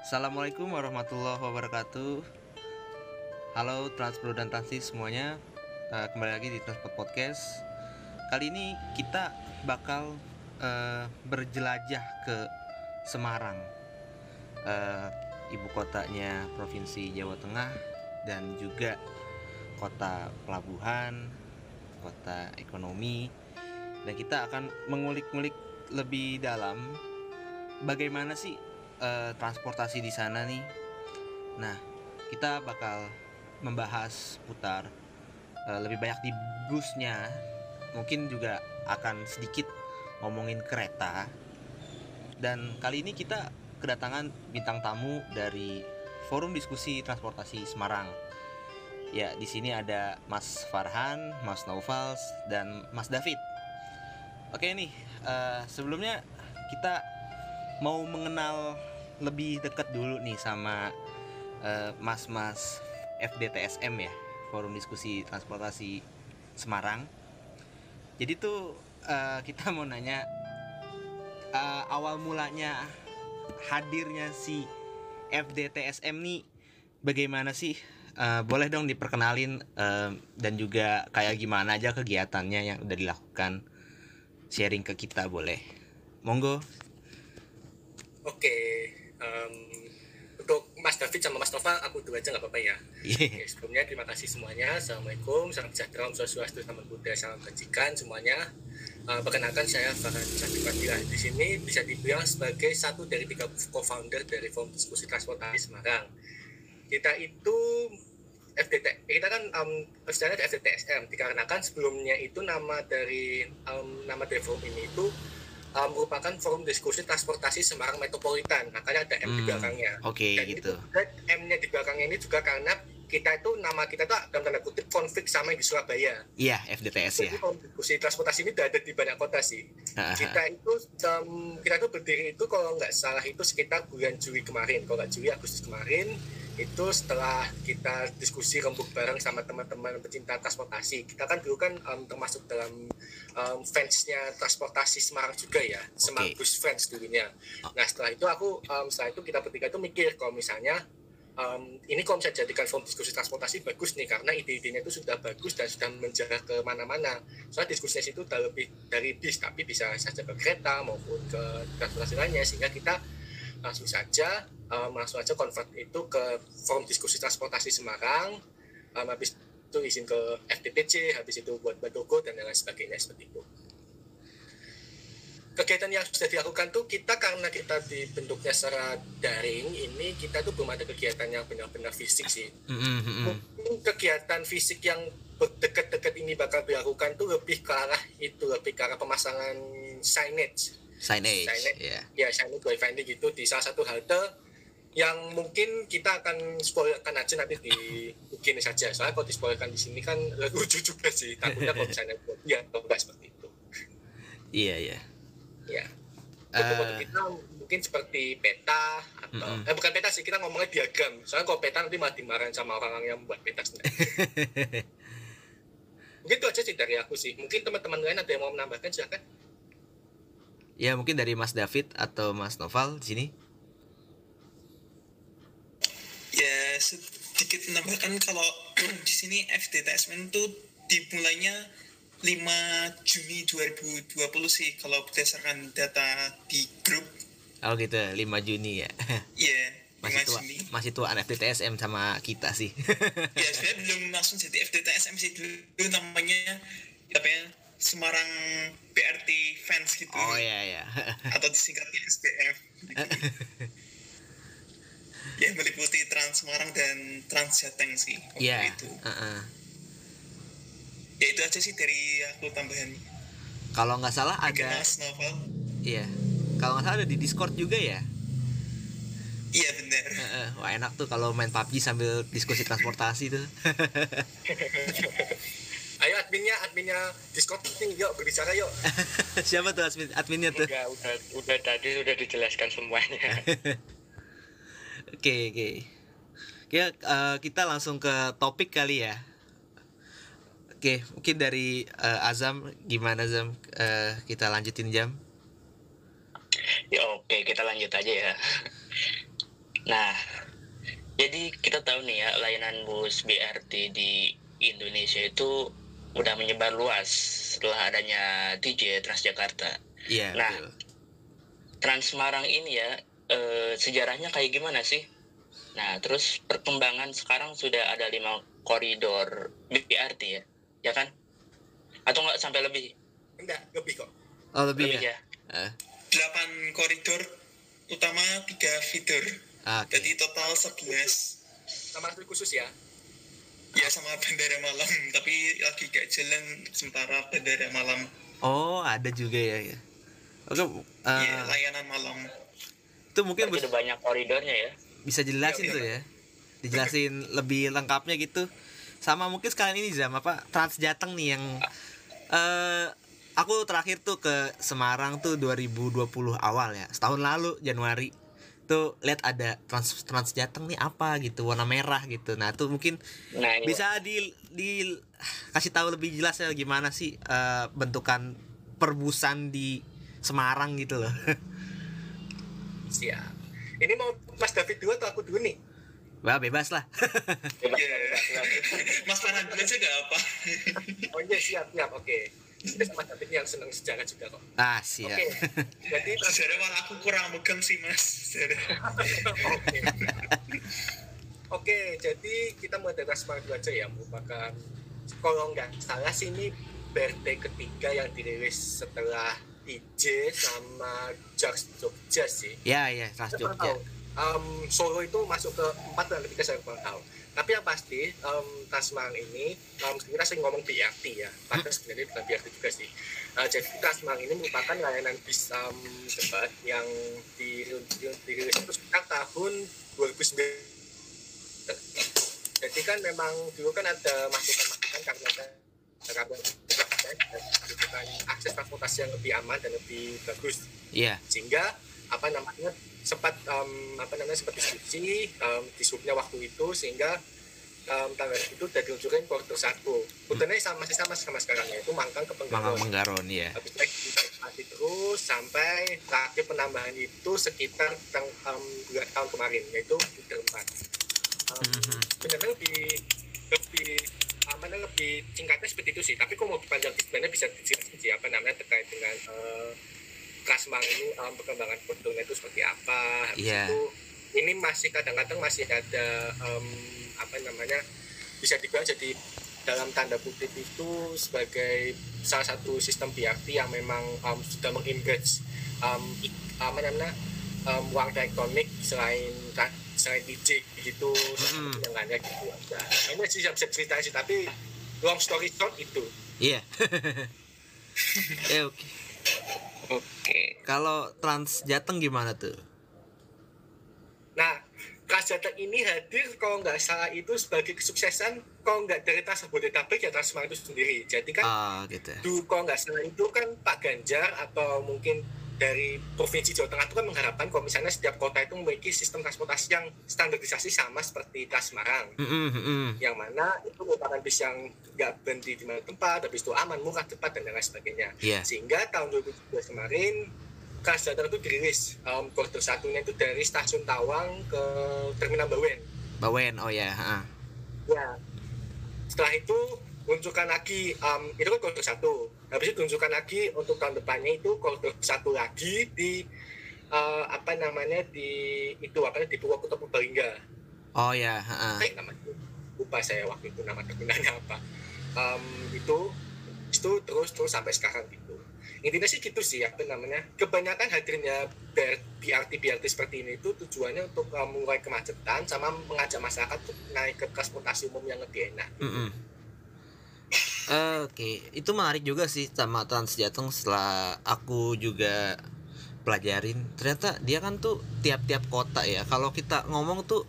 Assalamualaikum warahmatullahi wabarakatuh. Halo Transpro dan Transis semuanya. Uh, kembali lagi di Transport Podcast. Kali ini kita bakal uh, berjelajah ke Semarang, uh, ibu kotanya provinsi Jawa Tengah dan juga kota pelabuhan, kota ekonomi. Dan kita akan mengulik-ngulik lebih dalam bagaimana sih uh, transportasi di sana nih. Nah, kita bakal membahas putar uh, lebih banyak di busnya. Mungkin juga akan sedikit ngomongin kereta. Dan kali ini kita kedatangan bintang tamu dari Forum Diskusi Transportasi Semarang. Ya, di sini ada Mas Farhan, Mas Novals, dan Mas David. Oke nih, uh, sebelumnya kita mau mengenal lebih dekat dulu nih sama uh, mas-mas FDTSM ya Forum Diskusi Transportasi Semarang. Jadi tuh uh, kita mau nanya uh, awal mulanya hadirnya si FDTSM nih bagaimana sih? Uh, boleh dong diperkenalin uh, dan juga kayak gimana aja kegiatannya yang udah dilakukan? Sharing ke kita boleh. Monggo. Oke um, untuk Mas David sama Mas Nova aku dua aja nggak apa-apa ya. Yeah. Oke, sebelumnya terima kasih semuanya. Assalamualaikum salam sejahtera om swastiastu salam budaya salam kebajikan semuanya. Uh, perkenalkan saya Farhan Sandi Fadila di sini bisa dibilang sebagai satu dari tiga co-founder dari Forum Diskusi Transportasi Semarang. Kita itu FDT kita kan um, istilahnya FDTSM dikarenakan sebelumnya itu nama dari um, nama dari forum ini itu um, merupakan forum diskusi transportasi Semarang Metropolitan. Makanya ada M hmm, di belakangnya. oke okay, gitu. M-nya di belakangnya ini juga karena kita itu nama kita tuh dalam tanda kutip konflik sama yang di Surabaya. Iya FDTS Jadi, ya. diskusi transportasi ini ada di banyak kota sih. Uh-huh. kita itu um, kita itu berdiri itu kalau nggak salah itu sekitar bulan Juli kemarin. Kalau nggak Juli Agustus kemarin itu setelah kita diskusi rembuk bareng sama teman-teman pecinta transportasi. Kita kan dulu kan um, termasuk dalam um, fansnya transportasi Semarang juga ya okay. Semarang Bus Fans dulunya. Nah setelah itu aku um, setelah itu kita bertiga itu mikir kalau misalnya um, ini kalau bisa jadikan forum diskusi transportasi bagus nih karena ide-idenya itu sudah bagus dan sudah menjaga ke mana-mana. Soalnya diskusinya itu udah lebih dari bis tapi bisa saja ke kereta maupun ke transportasi lainnya sehingga kita langsung saja um, langsung aja convert itu ke forum diskusi transportasi Semarang. Um, habis itu izin ke FTPC habis itu buat Badogo dan lain sebagainya seperti itu. Kegiatan yang sudah dilakukan tuh kita karena kita dibentuknya secara daring ini kita tuh belum ada kegiatan yang benar-benar fisik sih. Mm-hmm. mungkin kegiatan fisik yang dekat-dekat ini bakal dilakukan tuh lebih ke arah itu lebih ke arah pemasangan signage. Signage, signage. yeah. ya signage wifi gitu di salah satu halte yang mungkin kita akan spoilerkan aja nanti di begini saja. Soalnya kalau dispoilerkan di sini kan lucu juga sih. Takutnya kalau misalnya ya atau enggak seperti itu. Iya iya. Ya uh, kita mungkin seperti peta atau mm -hmm. eh bukan peta sih kita ngomongnya diagram. Soalnya kalau peta nanti malah dimarahin sama orang-orang yang membuat peta sendiri. Mungkin itu aja sih dari aku sih. Mungkin teman-teman lain ada yang mau menambahkan silakan. Ya mungkin dari Mas David atau Mas Noval di sini ya sedikit menambahkan kalau di sini FDTSM itu dimulainya 5 Juni 2020 sih kalau berdasarkan data di grup. Oh gitu, 5 Juni ya. Iya. Yeah, masih tua, Juni. masih tua FDTSM sama kita sih. ya sebenarnya belum langsung jadi FDTSM sih dulu namanya apa ya Semarang BRT fans gitu. Oh iya iya. Atau disingkatnya SBF. ya meliputi Trans Semarang dan Trans Jateng sih waktu yeah. itu. Uh -uh. Ya itu aja sih dari aku tambahan. Kalau nggak salah Mungkin ada. Novel. Iya. Kalau nggak salah ada di Discord juga ya. Iya benar. Uh, uh, wah enak tuh kalau main PUBG sambil diskusi transportasi tuh. Ayo adminnya, adminnya Discord nih, yuk berbicara yuk. Siapa tuh admin, adminnya tuh? Udah, udah, udah tadi sudah dijelaskan semuanya. Oke oke. Ya uh, kita langsung ke topik kali ya. Oke mungkin dari uh, Azam gimana Azam uh, kita lanjutin jam? Ya oke kita lanjut aja ya. Nah, jadi kita tahu nih ya layanan bus BRT di Indonesia itu udah menyebar luas setelah adanya DJ Transjakarta. Iya. Nah, betul. Trans Semarang ini ya eh, sejarahnya kayak gimana sih? Nah, terus perkembangan sekarang sudah ada lima koridor BRT ya, ya kan? Atau nggak sampai lebih? enggak lebih kok Oh lebih, Lebih ya. ya. Ah, 8 koridor utama 3 feeder. ah, Oke. Jadi total 11. sama arti khusus ya Ya sama bandara malam, tapi lagi gak jalan sementara bandara malam. Oh ada juga ya. ya. Oke. eh, Iya, layanan malam. Itu mungkin Berarti udah banyak koridornya ya. bisa jelasin Iya, tuh ya. Dijelasin lebih lengkapnya gitu. Sama mungkin sekalian ini Zam apa Trans Jateng nih yang eh aku terakhir tuh ke Semarang tuh 2020 awal ya. Setahun lalu Januari tuh lihat ada Trans Trans Jateng nih apa gitu warna merah gitu. Nah, tuh mungkin Nah, ini bisa di di kasih tahu lebih jelas ya gimana sih eh, bentukan perbusan di Semarang gitu loh. siap ini mau Mas David dulu atau aku dulu nih Wah, bebas lah. bebas, Iya. bebas, bebas. Mas Farhan dulu aja gak apa. oh iya siap siap oke kita sama David yang senang sejarah juga kok ah, siap. oke jadi Sejarah malah aku kurang megang sih mas. Sejarah. Oke. Oke, jadi kita mulai dari Rasmar dulu aja ya, merupakan kalau nggak salah sih ini birthday ketiga yang dirilis setelah DJ sama Jazz Jogja sih. Ya, ya, kurang Jogja. tahu. Um, Solo itu masuk ke empat dan ketiga saya kurang tahu. Tapi yang pasti um, Tasmang ini um, kita sering ngomong BRT ya, padahal sebenarnya bukan BRT juga sih. Uh, jadi Tasmang ini merupakan layanan bis um, cepat yang dirilis dirilis itu sekitar tahun 2009 jadi kan memang dulu kan ada masukan-masukan karena ada membutuhkan akses transportasi yang lebih aman dan lebih bagus Iya. sehingga apa namanya sempat um, apa namanya sempat diskusi um, di subnya waktu itu sehingga um, tanggal itu udah diluncurkan kuartal satu rutenya sama masih sama sama sekarang yaitu Mangkang ke Penggaron Menggaron ya. habis itu terus sampai terakhir penambahan itu sekitar tang, um, dua tahun kemarin yaitu di empat um, Mhm. sebenarnya lebih lebih apa namanya lebih singkatnya seperti itu sih tapi kalau mau dipanjang sebenarnya bisa dijelaskan sih apa namanya terkait dengan uh, Kasmang ini um, perkembangan kodenya itu seperti apa habis Iya. itu ini masih kadang-kadang masih ada um, apa namanya bisa dibilang jadi dalam tanda kutip itu sebagai salah satu sistem BRT yang memang um, sudah mengembrace um, apa namanya um, uang elektronik selain selain DJ gitu Mm-mm. yang lainnya gitu nah, ini sih yang bisa cerita sih tapi long story short itu Iya. ya oke. Oke. Kalau Trans Jateng gimana tuh? Nah, Transjateng ini hadir kalau nggak salah itu sebagai kesuksesan kalau nggak dari Trans Jabodetabek ya Trans Semarang itu sendiri. Jadi kan Ah, gitu. dulu kalau nggak salah itu kan Pak Ganjar atau mungkin dari Provinsi Jawa Tengah itu kan mengharapkan kalau misalnya setiap kota itu memiliki sistem transportasi yang standarisasi sama seperti Trans Semarang. Mm-mm, mm-mm. Yang mana itu merupakan bis yang nggak berhenti di mana tempat, habis itu aman, murah, cepat, dan lain sebagainya. Iya. Sehingga tahun 2017 kemarin Transjateng itu dirilis um, koridor satunya itu dari stasiun Tawang ke Terminal Bawen. Bawen, oh ya. ah. Ya. Setelah itu munculkan lagi um, itu kan satu. Habis itu tunjukkan lagi untuk tahun depannya itu koridor satu lagi di uh, apa namanya di itu apa di Purwokerto Purbalingga. Oh ya. ah. Eh, namanya lupa saya waktu itu nama terminalnya apa. Um, itu itu terus terus sampai sekarang gitu. Intinya sih gitu sih apa namanya. Kebanyakan hadirnya BRT BRT seperti ini itu tujuannya untuk uh, mengurai kemacetan sama mengajak masyarakat untuk naik ke transportasi umum yang lebih enak. Mm-mm. Oke, itu menarik juga sih sama Trans Jateng setelah aku juga pelajarin. Ternyata dia kan tuh tiap-tiap kota ya. Kalau kita ngomong tuh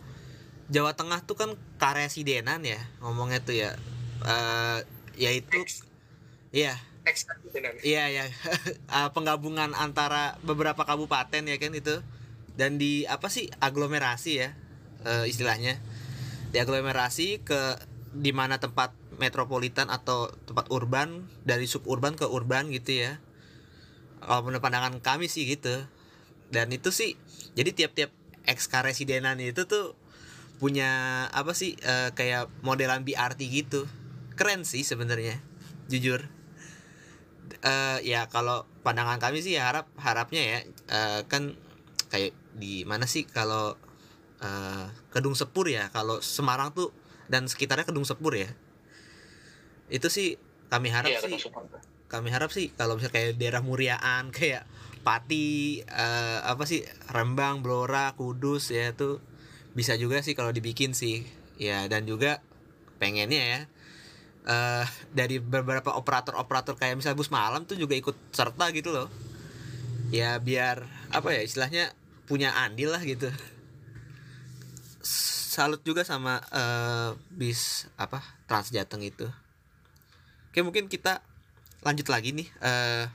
Jawa Tengah tuh kan karesidenan ya ngomongnya tuh ya. Eh yaitu ya Iya ya penggabungan antara beberapa kabupaten ya kan itu dan di apa sih aglomerasi ya eh, istilahnya di aglomerasi ke di mana tempat metropolitan atau tempat urban dari suburban ke urban gitu ya. Kalau menurut pandangan kami sih gitu. Dan itu sih jadi tiap-tiap ex karesidenan itu tuh punya apa sih uh, kayak modelan BRT gitu. Keren sih sebenarnya jujur. Uh, ya kalau pandangan kami sih ya harap harapnya ya uh, kan kayak di mana sih kalau uh, Kedung Sepur ya kalau Semarang tuh dan sekitarnya Kedung Sepur ya itu sih kami harap iya, sih. kami harap sih kalau misalnya kayak daerah Muriaan kayak Pati uh, apa sih Rembang Blora Kudus ya itu bisa juga sih kalau dibikin sih. Ya dan juga pengennya ya uh, dari beberapa operator-operator kayak misalnya bus malam tuh juga ikut serta gitu loh. Ya biar apa ya istilahnya punya andil lah gitu. Salut juga sama uh, bis apa Trans Jateng itu oke mungkin kita lanjut lagi nih uh,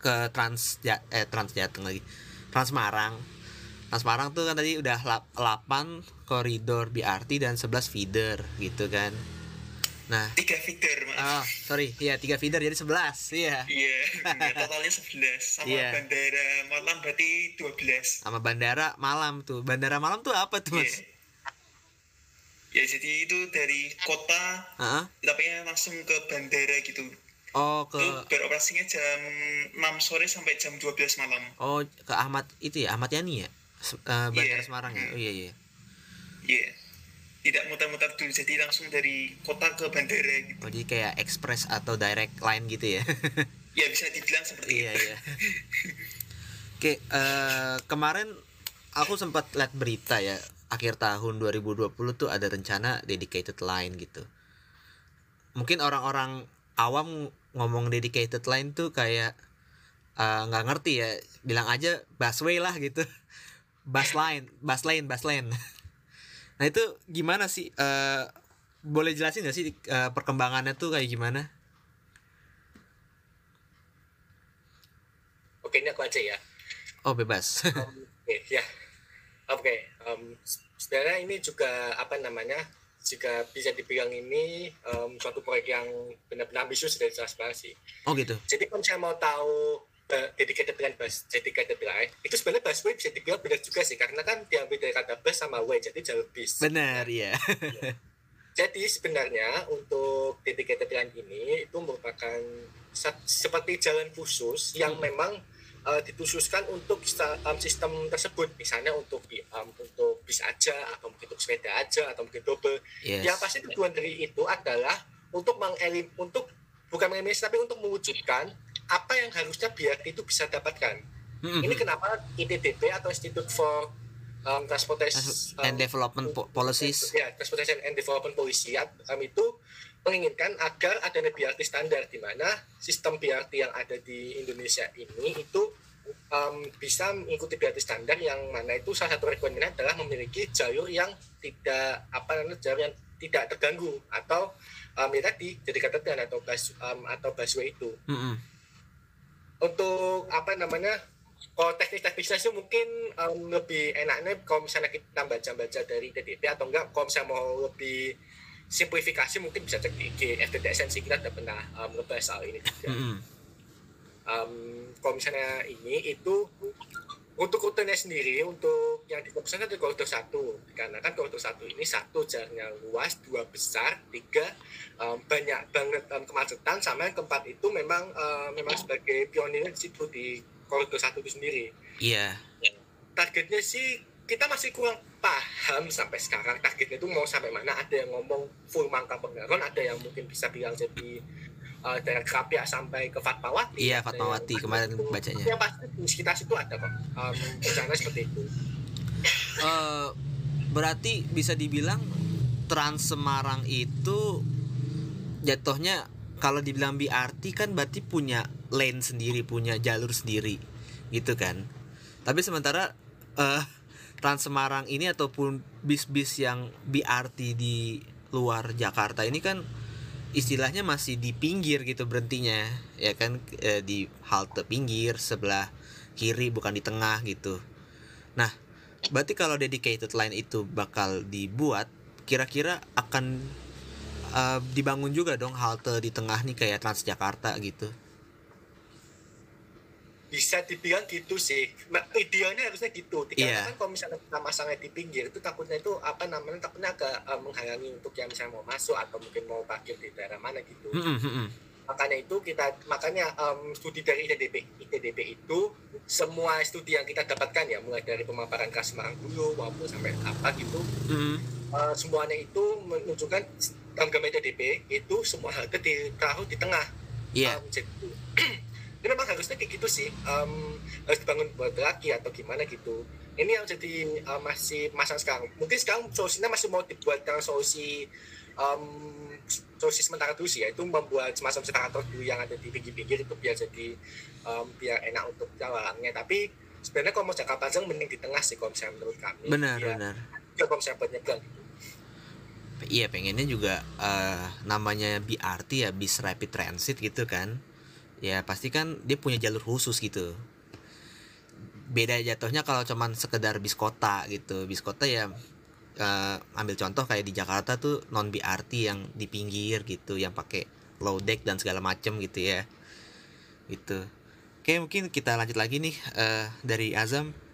ke Trans eh Trans Jateng lagi Trans Marang Trans Marang tuh kan tadi udah 8 koridor BRT dan 11 feeder gitu kan Nah, tiga feeder, maaf. Oh, sorry. Iya, tiga feeder jadi sebelas Iya. Iya, totalnya sebelas Sama yeah. bandara malam berarti dua belas Sama bandara malam tuh. Bandara malam tuh apa tuh, Mas? Yeah. Ya, jadi itu dari kota, uh -huh. tapi langsung ke bandara gitu. Oh, ke itu beroperasinya jam 6 sore sampai jam 12 malam. Oh, ke Ahmad itu ya, Ahmad Yani ya? Uh, Bandara yeah. Semarang ya? Oh iya iya. Iya. Yeah. Tidak muter-muter dulu, jadi langsung dari kota ke bandara gitu. Oh, jadi kayak express atau direct line gitu ya? ya bisa dibilang seperti iya, itu. Iya. Oke, uh, kemarin aku sempat lihat berita ya, akhir tahun 2020 tuh ada rencana dedicated line gitu. Mungkin orang-orang awam ngomong dedicated line tuh kayak eh, nggak uh, ngerti ya bilang aja busway lah gitu. Bus line bus lane bus lane. Nah itu gimana sih uh, boleh jelasin gak sih uh, perkembangannya tuh kayak gimana? Oke ini aku aja ya. Oh bebas. Um, ya oke okay. um, sebenarnya ini juga apa namanya jika bisa dibilang ini um, suatu proyek yang benar-benar ambisius dari transparansi. Oh gitu. Jadi kalau saya mau tahu uh, dedicated line bus, dedicated line, itu sebenarnya busway bisa dibilang benar juga sih, karena kan diambil dari kata bus sama way, jadi jalur bis. Benar, ya. ya. Jadi sebenarnya untuk dedicated line ini itu merupakan seperti jalan khusus yang hmm. memang uh, dikhususkan untuk um, sistem tersebut misalnya untuk um, untuk bis aja atau mungkin untuk sepeda aja atau mungkin double yes. yang pasti tujuan dari itu adalah untuk mengelim untuk bukan mengelimasi tapi untuk mewujudkan apa yang harusnya biar itu bisa dapatkan mm-hmm. ini kenapa ITDP atau Institute for um, Transportation and um, Development Policies ya Transportation and Development Policy um, itu menginginkan agar adanya BRT standar di mana sistem BRT yang ada di Indonesia ini itu um, bisa mengikuti BRT standar yang mana itu salah satu requirement adalah memiliki jalur yang tidak apa namanya jalur yang tidak terganggu atau um, ya tadi jadi katakan atau bus um, atau busway itu mm -hmm. untuk apa namanya kalau teknis-teknisnya sih mungkin um, lebih enaknya kalau misalnya kita baca-baca dari TDP atau enggak kalau misalnya mau lebih simplifikasi mungkin bisa cek di IG esensi kita sudah pernah um, ngebahas soal ini juga. Mm -hmm. um, kalau misalnya ini itu untuk rutenya sendiri untuk yang difokuskan itu koridor satu karena kan koridor satu ini satu jaraknya luas dua besar tiga um, banyak banget um, kemacetan sama yang keempat itu memang um, memang sebagai pionir di situ di koridor satu itu sendiri. Iya. Yeah. Targetnya sih kita masih kurang paham sampai sekarang targetnya itu mau sampai mana. Ada yang ngomong full Mangka Pengaron ada yang mungkin bisa bilang jadi uh, dari Krapia sampai ke Fatmawati. Iya Fatmawati kemarin itu, bacanya. ya pasti di sekitar situ ada kok. Um, rencana seperti itu. Uh, berarti bisa dibilang Trans Semarang itu jatuhnya kalau dibilang BRT kan berarti punya lane sendiri punya jalur sendiri gitu kan. Tapi sementara uh, Trans Semarang ini ataupun bis-bis yang BRT di luar Jakarta ini kan istilahnya masih di pinggir gitu berhentinya ya kan e, di halte pinggir sebelah kiri bukan di tengah gitu. Nah, berarti kalau dedicated line itu bakal dibuat kira-kira akan uh, dibangun juga dong halte di tengah nih kayak Transjakarta gitu. Bisa dibilang gitu sih nah, idealnya harusnya gitu Iya. dikarenakan kalau misalnya kita masangnya di pinggir itu takutnya itu apa namanya takutnya agak uh, menghalangi untuk yang misalnya mau masuk atau mungkin mau parkir di daerah mana gitu Mm-mm, mm-mm. makanya itu kita makanya um, studi dari ITDP ITDP itu semua studi yang kita dapatkan ya mulai dari pemaparan kas Semarang dulu maupun sampai apa gitu Mm-mm. uh, semuanya itu menunjukkan gambar ITDP itu semua harga ditaruh di tengah Iya. um, jadi ini memang harusnya kayak gitu sih um, harus dibangun buat lagi atau gimana gitu. Ini yang jadi uh, masih masa sekarang. Mungkin sekarang solusinya masih mau dibuat yang solusi um, solusi sementara dulu sih yaitu membuat semacam separator dulu yang ada di pinggir-pinggir itu biar jadi um, biar enak untuk jalannya. Tapi sebenarnya kalau mau jangka panjang mending di tengah sih kalau misalnya menurut kami. Benar, Biar- benar. kalau misalnya buat nyebrang gitu. Iya pengennya juga eh, namanya BRT ya bis rapid transit gitu kan ya pasti kan dia punya jalur khusus gitu. Beda jatuhnya kalau cuman sekedar bis kota gitu. Bis kota ya eh, ambil contoh kayak di Jakarta tuh non BRT yang di pinggir gitu yang pakai low deck dan segala macem gitu ya. Gitu. Oke mungkin kita lanjut lagi nih eh, dari Azam.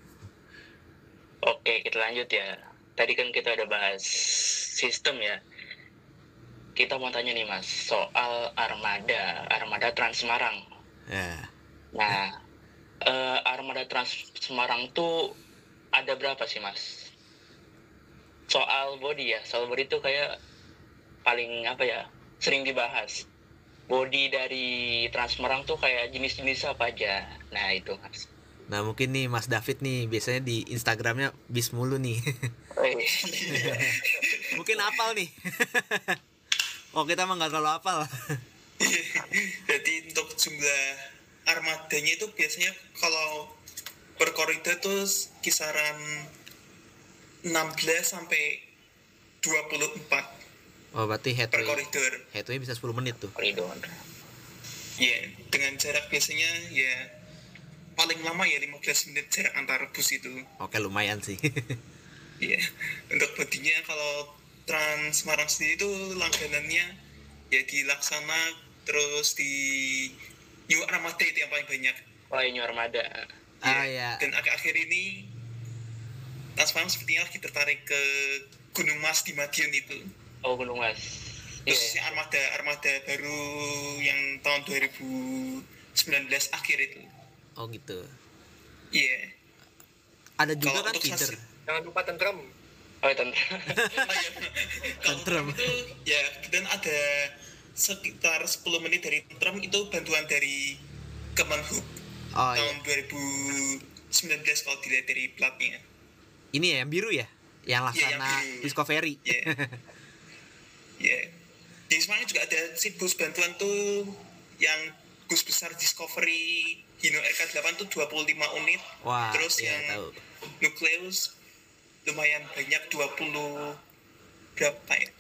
Oke, kita lanjut ya. Tadi kan kita udah bahas sistem ya. Kita mau tanya nih mas, soal armada, armada Trans Semarang. ya Nah, eh, armada Trans Semarang tuh ada berapa sih mas? Soal body ya, soal body tuh kayak paling apa ya, sering dibahas. Body dari Trans Semarang tuh kayak jenis-jenis apa aja. Nah itu mas. nah mungkin nih Mas David nih biasanya di Instagramnya bis mulu nih mungkin apal nih oh kita mah nggak terlalu apal Jadi untuk jumlah armadanya itu biasanya kalau per koridor itu kisaran 16 sampai 24 oh berarti per headway koridor. headway bisa 10 menit tuh Koridor. Ya, dengan jarak biasanya ya paling lama ya 15 menit jarak antar bus itu. oke lumayan sih Iya. Untuk bodinya kalau Trans Semarang sendiri itu langganannya ya di Laksana terus di New Armada itu yang paling banyak. Oh ini armada. ah Iya. ya Dan akhir-akhir ini Trans Semarang sepertinya lagi tertarik ke Gunung Mas di Madiun itu. Oh Gunung Mas. Iya. Terus yang armada armada baru yang tahun 2019 akhir itu. oh gitu Iya. ada juga Kalau kan sasi- jangan lupa tentrem Oh. Oh, iya. Kalau Tentrem. itu ya dan ada sekitar 10 menit dari Tentrem itu bantuan dari Kemenhub oh iya tahun 2019 kalau dilihat dari platnya. ini ya yang biru ya yang Iya, yang laksana biru. discovery Iya. Ya. Di Semarang juga ada si bus bantuan tuh yang bus besar Discovery Hino RK8 tuh 25 unit. wah Terus iya yang tahu Nukleus lumayan banyak 20 berapa ya?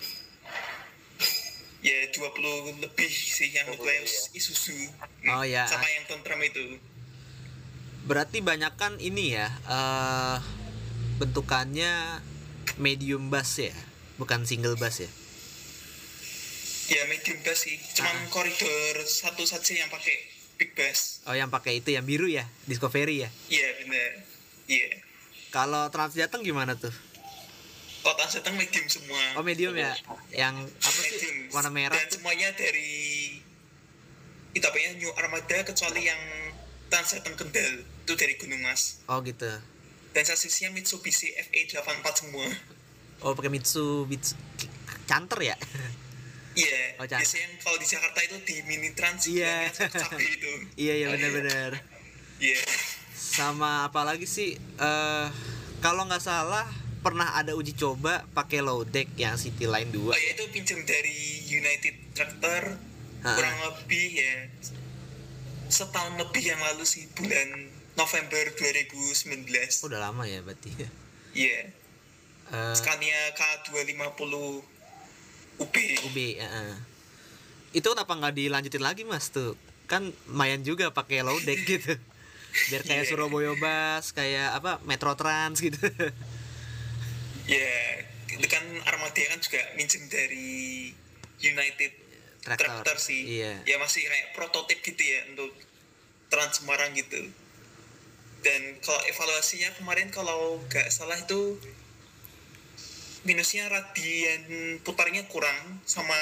Ya 20 lebih sih yang 20 Nukleus Isuzu. Oh, ya. Sama yang Tentrem itu. berarti banyak kan ini ya eh bentukannya medium bus ya bukan single bus ya Ya medium bus sih. Cuman Ah. koridor satu saja yang pakai big bus. oh yang pakai itu yang biru ya discovery ya Iya benar. Iya. Kalau trans jateng gimana tuh Kota Jateng medium semua. oh medium ya yang apa sih Medium. warna merah Dan semuanya dari itu apa ya New Armada kecuali yang Trans Jateng Kendal itu dari Gunung Mas. oh gitu Dan sasisnya Mitsubishi FA84 semua. oh pakai Mitsubishi canter ya Iya. Oh, Chan. biasanya yang kalau di Jakarta itu di Mini Trans Iya. yang capek itu. iya iya benar-benar Iya. Sama apa lagi sih eh kalau nggak salah pernah ada uji coba pakai low deck yang City Line 2 Oh ya itu pinjam dari United Tractor Ah. kurang lebih ya setahun lebih yang lalu sih bulan November 2019. udah lama ya berarti Iya. Eh, Scania K250 UB. UB ya, eh. itu kenapa nggak dilanjutin lagi mas tuh kan lumayan juga pakai low deck gitu biar kayak Iya. Surabaya Bus kayak apa Metro Trans gitu Ya, itu kan Armada kan juga minjem dari United Tractor. Tractor, sih. Iya. Ya masih kayak prototip gitu ya untuk Trans Semarang gitu. dan kalau evaluasinya kemarin kalau nggak salah itu minusnya radian putarnya kurang sama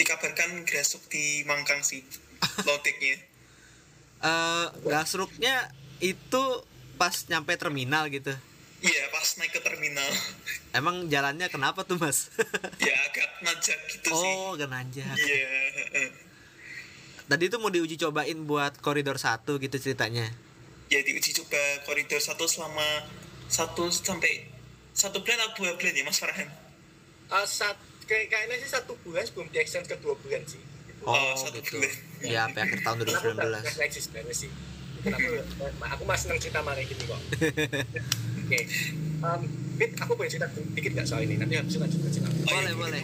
dikabarkan grasuk di Mangkang sih loadingnya uh, gasruknya itu pas nyampe terminal gitu. Iya pas naik ke terminal. Emang jalannya kenapa tuh mas? ya agak nanjak gitu oh, sih. Oh agak nanjak. Iya Tadi itu mau diuji cobain buat koridor satu gitu ceritanya? Ya diuji coba koridor satu selama satu sampai satu bulan atau dua bulan ya mas Farhan? Uh, sat, kayak, kayaknya sih satu bulan sebelum di extend ke dua bulan sih Oh, oh satu gitu. bulan Ya sampai akhir tahun 2019 Kenapa sih Kenapa aku masih senang cerita marah gini kok okay. um, Pit, aku boleh cerita dikit gak soal ini? Nanti habis itu lanjut ke cerita. Boleh, boleh.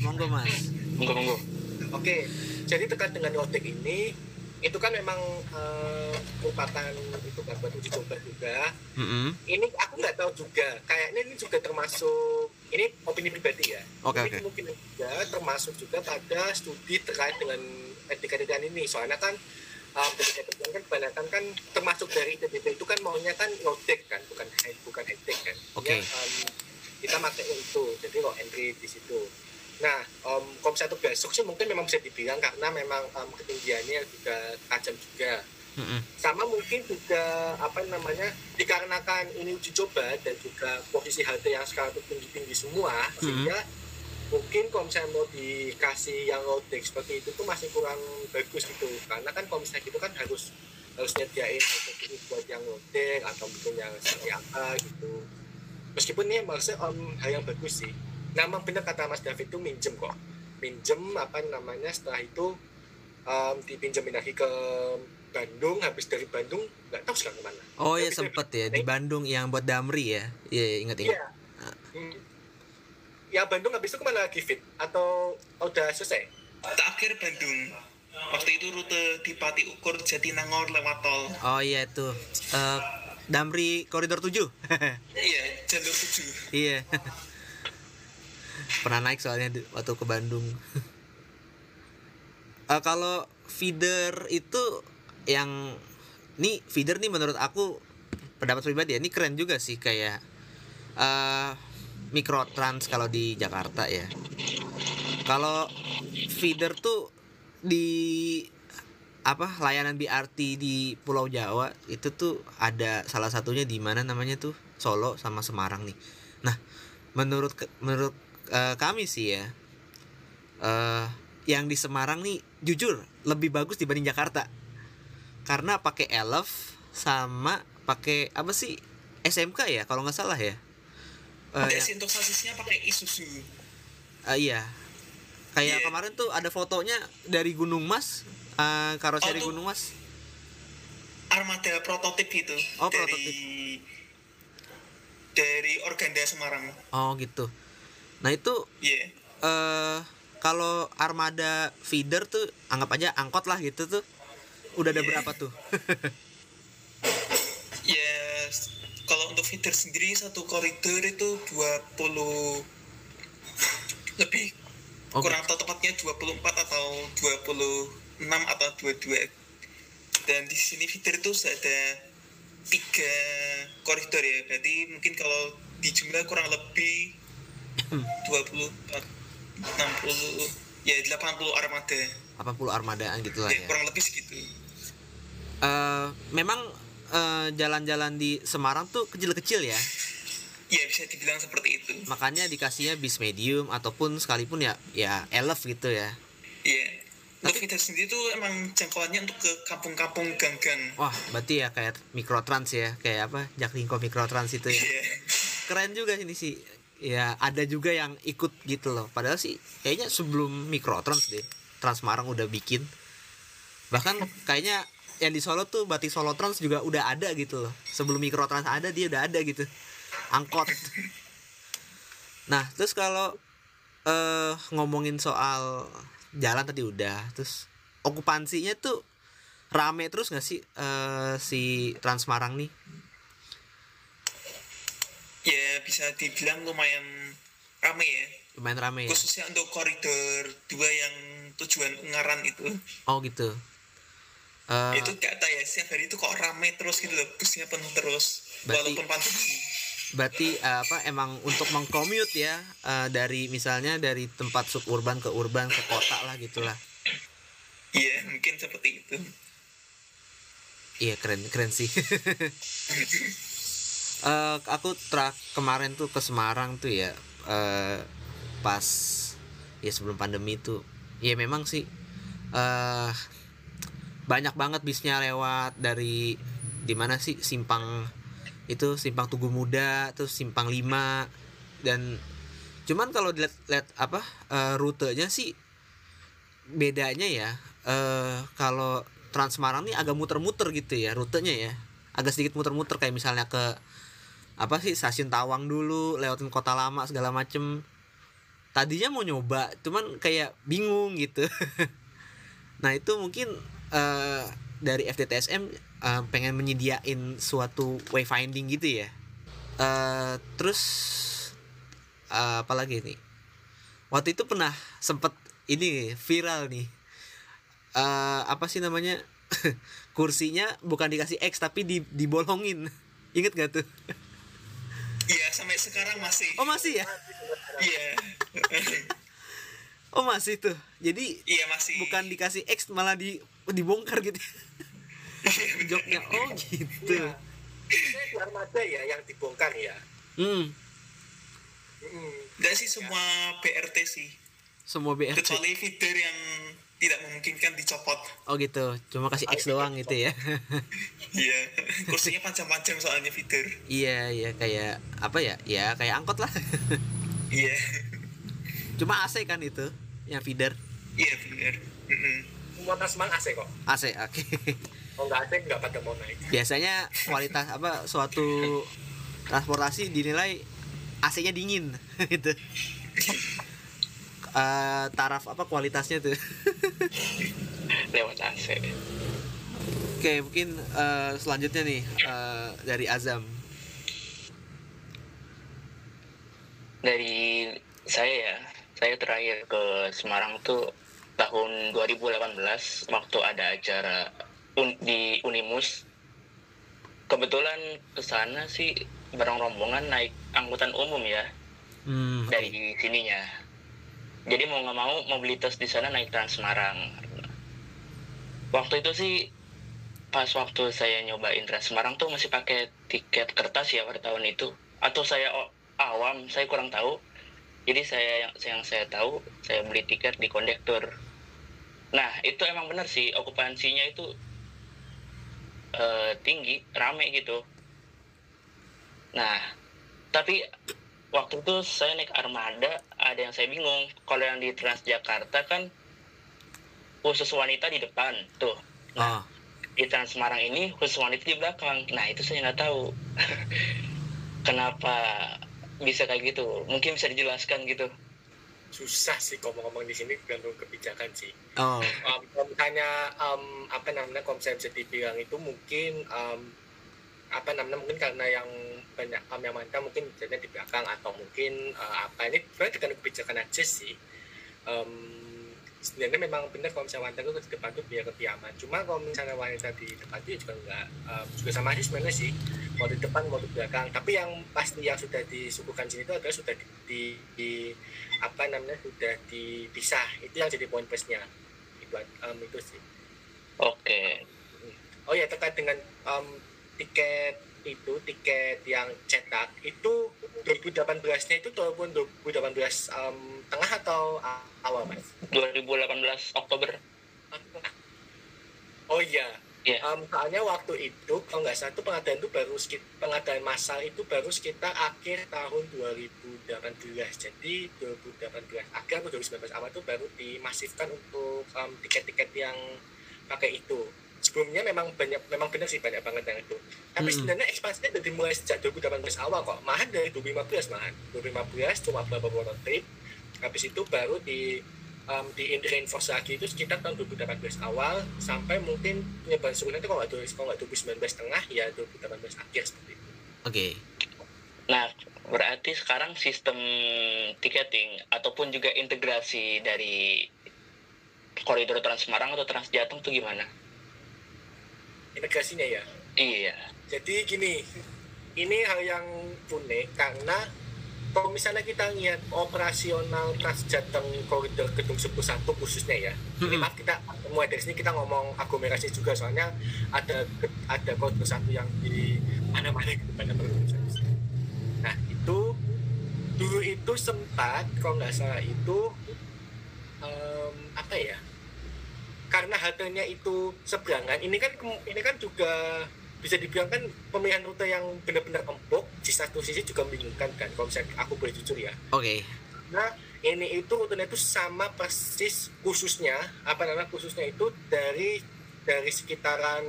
Monggo, Mas. Monggo, monggo. Oke, okay. jadi terkait dengan lotek ini, itu kan memang uh, merupakan itu kan buat uji coba juga. Mm -hmm. Ini aku nggak tahu juga. Kayaknya ini juga termasuk ini opini pribadi ya. Oke. Okay, okay. Mungkin juga termasuk juga pada studi terkait dengan etika ini. Soalnya kan um, kebijakan kan kebanyakan kan termasuk dari ITBP itu kan maunya kan loadek kan bukan bukan headdeck kan okay. ya, um, kita pakai itu jadi lo entry di situ nah um, misalnya itu besok sih mungkin memang bisa dibilang karena memang um, ketinggiannya juga tajam juga mm-hmm. sama mungkin juga apa namanya dikarenakan ini uji coba dan juga posisi halte yang sekarang itu tinggi tinggi semua mm-hmm. sehingga mungkin kalau misalnya mau dikasih yang low tech seperti itu tuh masih kurang bagus gitu karena kan kalau misalnya gitu kan harus harus nyediain ini buat yang low tech atau mungkin yang seperti apa gitu meskipun ini maksudnya um, hal yang bagus sih nah memang benar kata Mas David itu minjem kok minjem apa namanya setelah itu um, dipinjemin lagi ke Bandung habis dari Bandung nggak tahu sekarang ke mana. Oh iya sempet ya di Bandung yang buat Damri ya? Iya ingat ingat. Iya. Hmm. Ya Bandung habis itu ke mana lagi fit? Atau udah selesai? Terakhir Bandung. Waktu itu rute di Pati Ukur Jatinangor lewat tol. Oh iya itu. Uh, Damri koridor 7 iya jalur 7 iya. Pernah naik soalnya waktu ke Bandung. Uh, kalau feeder itu yang nih feeder nih menurut aku pendapat pribadi ya ini keren juga sih kayak uh, mikrotrans kalau di Jakarta ya. Kalau feeder tuh di apa layanan BRT di Pulau Jawa itu tuh ada salah satunya di mana namanya tuh? Solo sama Semarang nih. Nah menurut menurut uh, kami sih ya uh, yang di Semarang nih jujur lebih bagus dibanding Jakarta karena pakai Elf sama pakai apa sih SMK ya kalau nggak salah ya uh, ya. sasisnya pakai Isuzu uh, iya kayak yeah. kemarin tuh ada fotonya dari Gunung Mas uh, karoseri oh, Gunung Mas armada prototip itu oh, dari prototip. dari Organda Semarang oh gitu nah itu yeah. uh, kalau armada feeder tuh anggap aja angkot lah gitu tuh udah ada yeah. berapa tuh kalau untuk feeder sendiri satu koridor itu 20 lebih okay. kurang atau tepatnya 24 atau 26 atau 22 dan di sini feeder itu sudah ada tiga koridor ya berarti mungkin kalau di jumlah kurang lebih 20 60 ya 80 armada 80 armadaan gitu lah ya, ya. kurang lebih segitu uh, memang eh, jalan-jalan di Semarang tuh kecil-kecil ya. Iya bisa dibilang seperti itu. Makanya dikasihnya bis medium ataupun sekalipun ya ya elf gitu ya. Iya. Tapi kita sendiri tuh emang jangkauannya untuk ke kampung-kampung gang-gang. Wah, berarti ya kayak mikrotrans ya, kayak apa? Jaklingko mikrotrans itu ya. Iya. Keren juga ini sih. Ya, ada juga yang ikut gitu loh. Padahal sih kayaknya sebelum mikrotrans deh. Transmarang udah bikin. Bahkan kayaknya yang di Solo tuh batik Solo Trans juga udah ada gitu loh. Sebelum Mikrotrans ada dia udah ada gitu. Angkot. Nah terus kalau uh, ngomongin soal jalan tadi udah terus okupansinya tuh rame terus nggak sih uh, si Transmarang nih? Ya bisa dibilang lumayan rame ya. Lumayan rame ya? Khususnya untuk koridor dua yang tujuan Ungaran itu. Oh gitu uh, itu kata ya setiap hari itu kok ramai terus gitu loh busnya penuh terus berarti, walaupun pandemi berarti uh, apa emang untuk mengcommute ya uh, dari misalnya dari tempat suburban ke urban ke kota lah gitulah. Iya mungkin seperti itu. Iya keren keren sih. Uh, aku tra kemarin tuh ke Semarang tuh ya uh, pas ya sebelum pandemi tuh. Ya memang sih uh, banyak banget bisnya lewat dari di mana sih? Simpang itu simpang Tugu Muda terus simpang 5 dan cuman kalau dilihat lihat apa uh, rutenya sih bedanya ya uh, kalau Trans Semarang nih agak muter-muter gitu ya rutenya ya. Agak sedikit muter-muter kayak misalnya ke apa sih stasiun Tawang dulu lewatin kota lama segala macem. Tadinya mau nyoba cuman kayak bingung gitu. Nah itu mungkin uh, dari FTTSM uh, eh, pengen menyediain suatu wayfinding gitu ya. Uh, terus uh, apa lagi nih? Waktu itu pernah sempet ini viral nih. Uh, apa sih namanya? Kursinya bukan dikasih X tapi di dibolongin. Inget gak tuh? Iya sampai sekarang masih. Oh masih ya? Iya. Oh masih tuh. Jadi iya masih. bukan dikasih X malah di dibongkar gitu joknya oh gitu ya. itu armada ya yang dibongkar ya hmm. hmm. Gak sih semua BRT sih semua BRT kecuali feeder yang tidak memungkinkan dicopot. Oh gitu, cuma kasih X doang gitu ya. Iya, kursinya panjang-panjang soalnya feeder. iya, iya kayak apa ya? Ya kayak angkot lah. Iya. cuma AC kan itu, yang feeder. Iya feeder. Semua tasman AC kok. AC, oke. Okay. Oh nggak AC nggak pada mau naik. Biasanya kualitas apa suatu transportasi dinilai AC-nya dingin gitu uh, taraf apa kualitasnya tuh lewat AC oke mungkin uh, selanjutnya nih uh, dari Azam dari saya ya saya terakhir ke Semarang tuh tahun 2018 waktu ada acara un di Unimus kebetulan ke sana sih bareng rombongan naik angkutan umum ya hmm. dari sininya. Jadi mau nggak mau mobilitas di sana naik Trans Semarang. Waktu itu sih pas waktu saya nyobain Trans Semarang tuh masih pakai tiket kertas ya pada tahun itu. Atau saya awam saya kurang tahu. Jadi saya yang yang saya tahu saya beli tiket di kondektur nah itu emang benar sih okupansinya itu uh, tinggi rame gitu. Nah tapi waktu itu saya naik armada ada yang saya bingung. Kalau yang di Transjakarta kan khusus wanita di depan tuh. Nah, ah. di Trans Semarang ini khusus wanita di belakang. Nah itu saya nggak tahu. Kenapa bisa kayak gitu? Mungkin bisa dijelaskan gitu susah sih ngomong-ngomong di sini gantung kebijakan sih. Oh. Um, kalau misalnya um, apa namanya konsep bisa dibilang itu mungkin um, apa namanya mungkin karena yang banyak um, yang mantap mungkin jadi di belakang atau mungkin uh, apa ini sebenarnya dengan kebijakan aja sih um, sebenarnya memang benar kalau misalnya wanita itu di depan itu biar lebih aman. Cuma kalau misalnya wanita di depan itu juga enggak um, juga sama aja sebenarnya sih. Mau di depan mau di belakang. Tapi yang pasti yang sudah disuguhkan sini itu adalah sudah di, di, di apa namanya sudah dipisah. Itu yang jadi poin plusnya itu um, itu sih. Oke. Okay. oh ya terkait dengan um, tiket itu tiket yang cetak itu 2018-nya itu tahun 2018 um, tengah atau awal mas? 2018 Oktober. Oh iya. Yeah. Um, soalnya waktu itu kalau nggak salah itu pengadaan itu baru pengadaan massal itu baru sekitar akhir tahun 2018 jadi 2018 akhir atau 2019 awal itu baru dimasifkan untuk um, tiket-tiket yang pakai itu sebelumnya memang banyak memang benar sih banyak banget yang itu tapi hmm. sebenarnya ekspansinya dari mulai sejak 2018 awal kok malah dari 2015 malah 2015 cuma beberapa trip habis itu baru di um, di reinforce lagi itu sekitar tahun 2018 awal sampai mungkin penyebaran sebenarnya itu kalau nggak kalau nggak 2019 tengah ya 2018 akhir seperti itu oke okay. nah berarti sekarang sistem tiketing ataupun juga integrasi dari koridor Trans Semarang atau Trans Jateng itu gimana? Integrasinya ya? Iya. Jadi gini ini hal yang unik karena kalau misalnya kita lihat operasional Transjateng koridor gedung 11 khususnya ya ini maaf kita mulai dari sini kita ngomong aglomerasi juga soalnya ada ada koridor satu yang di mana mana pada nah itu dulu itu sempat kalau nggak salah itu um, apa ya karena haltenya itu seberangan ini kan ini kan juga bisa dibilang kan pemilihan rute yang benar-benar empuk di satu sisi juga membingungkan kan kalau misalnya aku boleh jujur ya oke okay. nah ini itu rutenya itu sama persis khususnya apa namanya khususnya itu dari dari sekitaran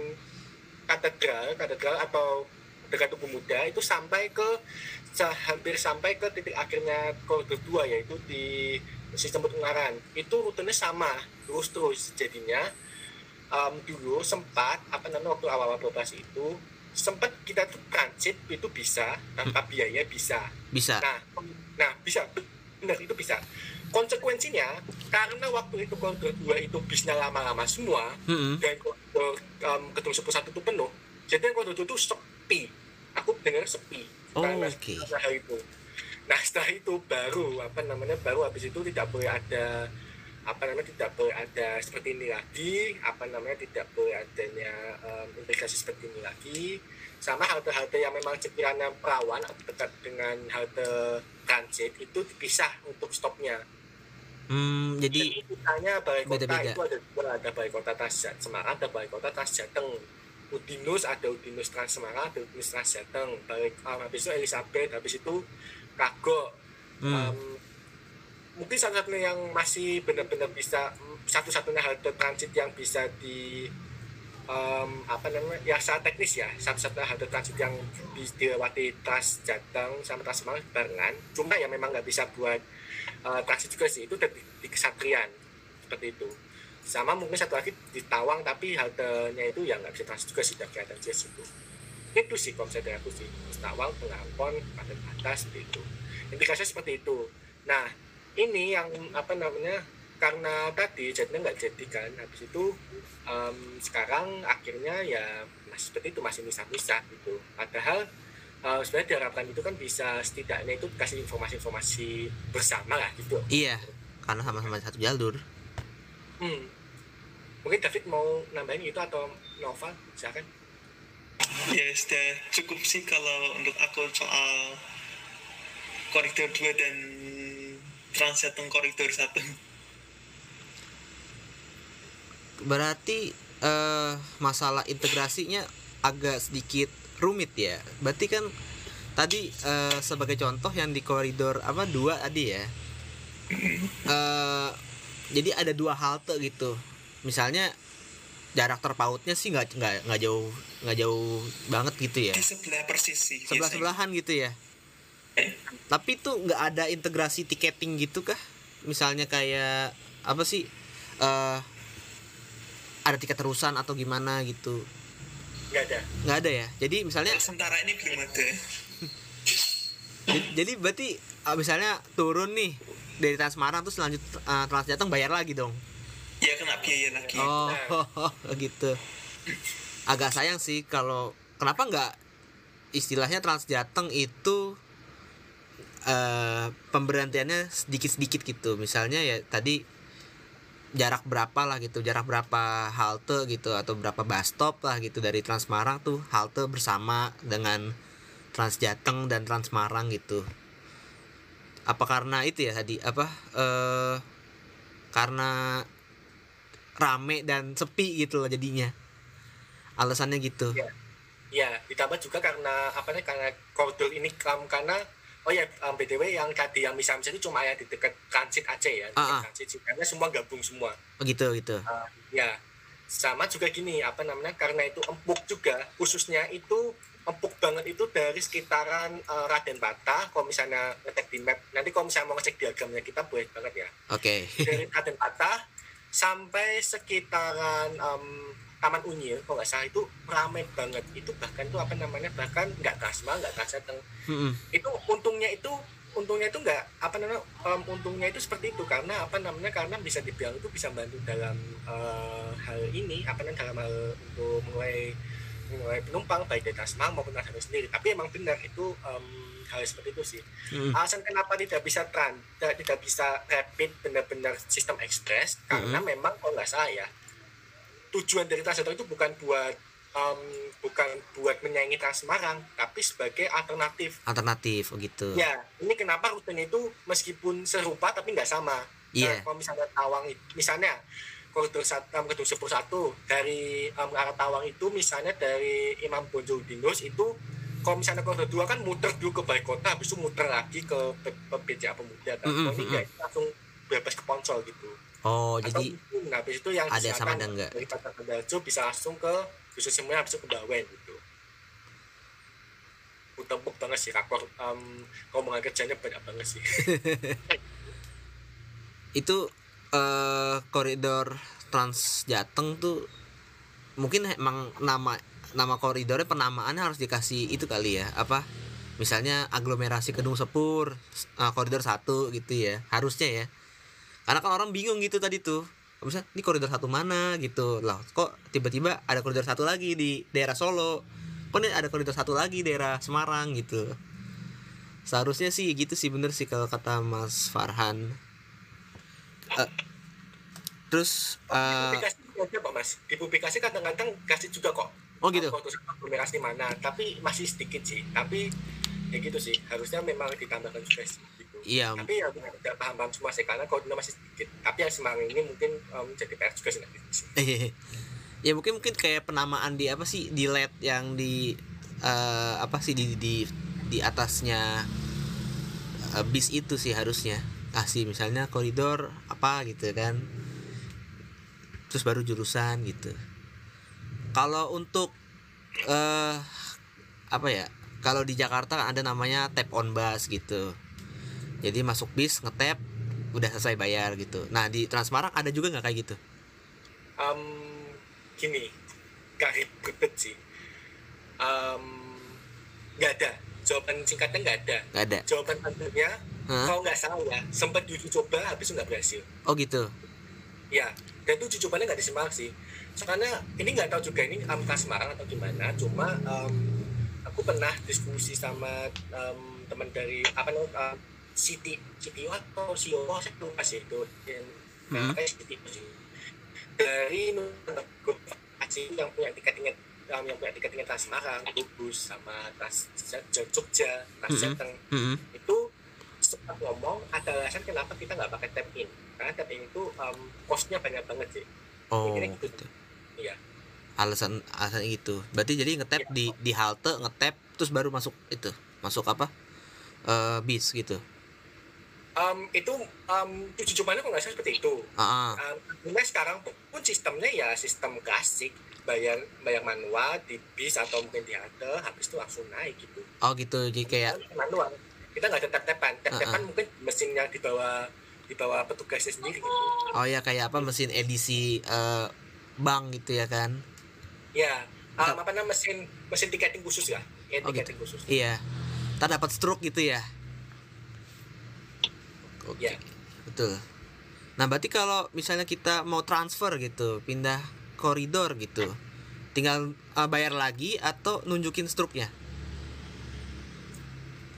katedral katedral atau dekat tubuh muda itu sampai ke hampir sampai ke titik akhirnya koridor dua yaitu di sistem Ungaran itu rutenya sama terus terus jadinya um, dulu sempat apa namanya waktu awal-awal beroperasi itu sempat kita tuh transit itu bisa tanpa hmm. biaya bisa. Bisa. Nah nah bisa. Benar itu bisa. Konsekuensinya karena waktu itu koridor dua itu bisnya lama-lama semua hmm. dan koridor um, gedung sepuluh satu itu penuh jadi koridor itu sepi. Aku dengar sepi. Oh, karena okay. itu nah setelah itu baru apa namanya baru habis itu tidak boleh ada apa namanya tidak boleh ada seperti ini lagi apa namanya tidak boleh adanya um, integrasi seperti ini lagi. Sama halte-halte yang memang sekiranya perawan atau dekat dengan halte transit itu dipisah untuk stopnya. Hmm, jadi misalnya balai kota beda -beda. itu ada dua ada balai kota Tas Semarang ada balai kota Tas Jateng Udinus ada Udinus Trans Semarang ada Udinus Trans Jateng. Balai um, habis itu Elizabeth habis itu Kago hmm. um, mungkin satu-satunya yang masih benar-benar bisa satu-satunya halte transit yang bisa di um, apa namanya ya sangat teknis ya satu-satunya halte transit yang bisa dilewati Trans Jateng sama Trans Semarang barengan. Cuma ya memang nggak bisa buat uh, transit juga sih itu di, di Kesatrian seperti itu. Sama mungkin satu lagi di Tawang tapi haltenya itu ya nggak bisa transit juga sih dari kelihatan sih itu sih konsep dari aku sih. Tawang Pengampon pada atas seperti itu. Indikasinya seperti itu. Nah ini yang apa namanya karena tadi jadinya nggak jadi kan. Habis itu um, sekarang akhirnya ya masih seperti itu masih misah-misah gitu. Padahal uh, sebenarnya diharapkan itu kan bisa setidaknya itu kasih informasi-informasi bersama lah gitu. Iya karena sama-sama satu jalur. Hmm. mungkin David mau nambahin itu atau Nova? Silakan sudah cukup sih kalau untuk aku soal koridor 2 dan Transjateng koridor satu. Berarti uh, masalah integrasinya agak sedikit rumit ya. Berarti kan tadi uh, sebagai contoh yang di koridor apa dua tadi ya. Uh, jadi ada dua halte gitu. Misalnya jarak terpautnya sih nggak nggak nggak jauh nggak jauh banget gitu ya? Di sebelah persis sih sebelah sebelahan gitu ya? Tapi tuh nggak ada integrasi tiketing gitu kah? Misalnya kayak apa sih uh, ada tiket terusan atau gimana gitu? Nggak ada. Nggak ada ya? Jadi misalnya sementara ini belum ada. Jadi, jadi berarti uh, misalnya turun nih dari Trans Semarang terus lanjut uh, Trans Jateng bayar lagi dong ya biaya lagi oh, gitu. Agak sayang sih kalau kenapa nggak istilahnya Trans Jateng itu uh, pemberhentiannya sedikit-sedikit gitu. Misalnya ya tadi jarak berapa lah gitu jarak berapa halte gitu atau berapa bus stop lah gitu dari Transmarang tuh halte bersama dengan Transjateng dan Transmarang gitu. Apa karena itu ya tadi? Apa eh karena rame dan sepi gitu loh jadinya. Alasannya gitu. Ya, ya ditambah juga karena apa nih karena koridor ini karena oh ya um, btw yang tadi yang misal itu cuma ya di dekat transit aja ya ah, ah. transit karena semua gabung semua. Oh gitu gitu. Uh, ya sama juga gini apa namanya karena itu empuk juga khususnya itu empuk banget itu dari sekitaran uh, Raden Bata kalau misalnya ngecek di map nanti kalau misalnya mau ngecek diagramnya kita boleh banget ya. Oke. Okay. dari Raden Bata sampai sekitaran um, Taman Unyil kalau nggak salah itu ramai banget. Itu bahkan tuh apa namanya bahkan nggak kasma nggak kasateng mm-hmm. itu untungnya itu untungnya itu enggak apa namanya um, untungnya itu seperti itu. Karena apa namanya karena bisa dibilang itu bisa bantu dalam uh, hal ini apa namanya dalam hal untuk mulai mulai penumpang baik dari Tasmang maupun Tasmang sendiri tapi emang benar itu um, hal seperti itu sih hmm. alasan kenapa tidak bisa tran tidak, bisa rapid benar-benar sistem ekspres hmm. karena memang kalau nggak salah ya tujuan dari Transjakarta itu bukan buat um, bukan buat menyaingi Trans Semarang tapi sebagai alternatif alternatif oh gitu ya ini kenapa rutenya itu meskipun serupa tapi nggak sama iya yeah. nah, kalau misalnya Tawang misalnya um, koridor sepuluh satu dari um, arah Tawang itu misalnya dari Imam Bonjol Dinos itu kalau misalnya koridor dua kan muter dulu ke Balai Kota habis itu muter lagi ke PPJ Pemuda kan mm -hmm. ini enggak langsung bebas ke Ponsel gitu Oh, Atau jadi nah, habis itu yang ada sama ada enggak? Dari Pasar bisa langsung ke khusus semuanya habis itu ke Bawen gitu. Utebuk banget sih rakor um, mau kerjanya banyak banget sih. itu uh, koridor Trans Jateng tuh mungkin emang nama nama koridornya penamaannya harus dikasih itu kali ya apa misalnya aglomerasi Kedung Sepur uh, koridor satu gitu ya harusnya ya. Karena kan orang bingung gitu tadi tuh misalnya ini koridor satu mana? gitu. Lah kok tiba-tiba ada koridor satu lagi di daerah Solo? Kok ini ada koridor satu lagi daerah Semarang gitu? Seharusnya sih gitu sih bener sih kalau kata Mas Farhan uh, terus uh, di Pak Mas. Di publikasi kadang-kadang kasih juga kok. Oh gitu? Aglomerasi mana tapi masih sedikit sih. Tapi ya gitu sih. Harusnya memang ditambahkan juga sih iya. Tapi ya tidak paham paham semua sih karena kalau masih sedikit. Tapi yang semangat ini mungkin um, jadi PR juga sih nanti. Ya mungkin mungkin kayak penamaan di apa sih di LED yang di uh, apa sih di di di atasnya uh, bis itu sih harusnya. Kasih misalnya koridor apa gitu kan. Terus baru jurusan gitu. Kalau untuk uh, apa ya kalau di Jakarta ada namanya tap on bus gitu. Jadi masuk bis ngetap udah selesai bayar gitu. Nah di Transmarang ada juga nggak kayak gitu? Um, gini gak ribet sih. Um, nggak ada. Jawaban singkatnya nggak ada. Nggak ada. Jawaban tentunya huh? kalau nggak salah ya sempat uji coba habis nggak berhasil oh gitu ya dan itu uji cobanya nggak di Semarang sih soalnya ini nggak tahu juga ini amta Semarang atau gimana cuma um, aku pernah diskusi sama um, teman dari apa namanya um, City CTO atau CEO saya lupa sih itu dan hmm. CTO sih dari yang punya tiket tingkat yang punya tiket tingkat Trans Semarang, Lubus sama Trans Jogja, Trans hmm. Jateng mm -hmm. itu sempat ngomong ada alasan kenapa kita nggak pakai tap in karena tap in itu um, costnya banyak banget sih. Oh, gitu. Iya. Alasan alasan itu. Berarti jadi ngetap ya. di di halte ngetap terus baru masuk itu masuk apa uh, bis gitu um, itu um, uji cobanya kok nggak salah seperti itu. Uh-huh. Um, sekarang pun sistemnya ya sistem klasik bayar bayar manual di bis atau mungkin di halte habis itu langsung naik gitu. Oh gitu jadi kayak manual. Kita nggak ada tap-tapan. Tap-tapan uh-huh. mungkin mesinnya di bawah di bawah petugasnya sendiri gitu. Oh ya kayak apa mesin edisi uh, bank gitu ya kan? Ya, um, apa namanya mesin mesin tiketing khusus ya? Ya, oh, gitu. khusus. Iya. Tak dapat stroke gitu ya? Oke. Okay. Ya. Betul. Nah, berarti kalau misalnya kita mau transfer gitu, pindah koridor gitu, tinggal uh, bayar lagi atau nunjukin struknya?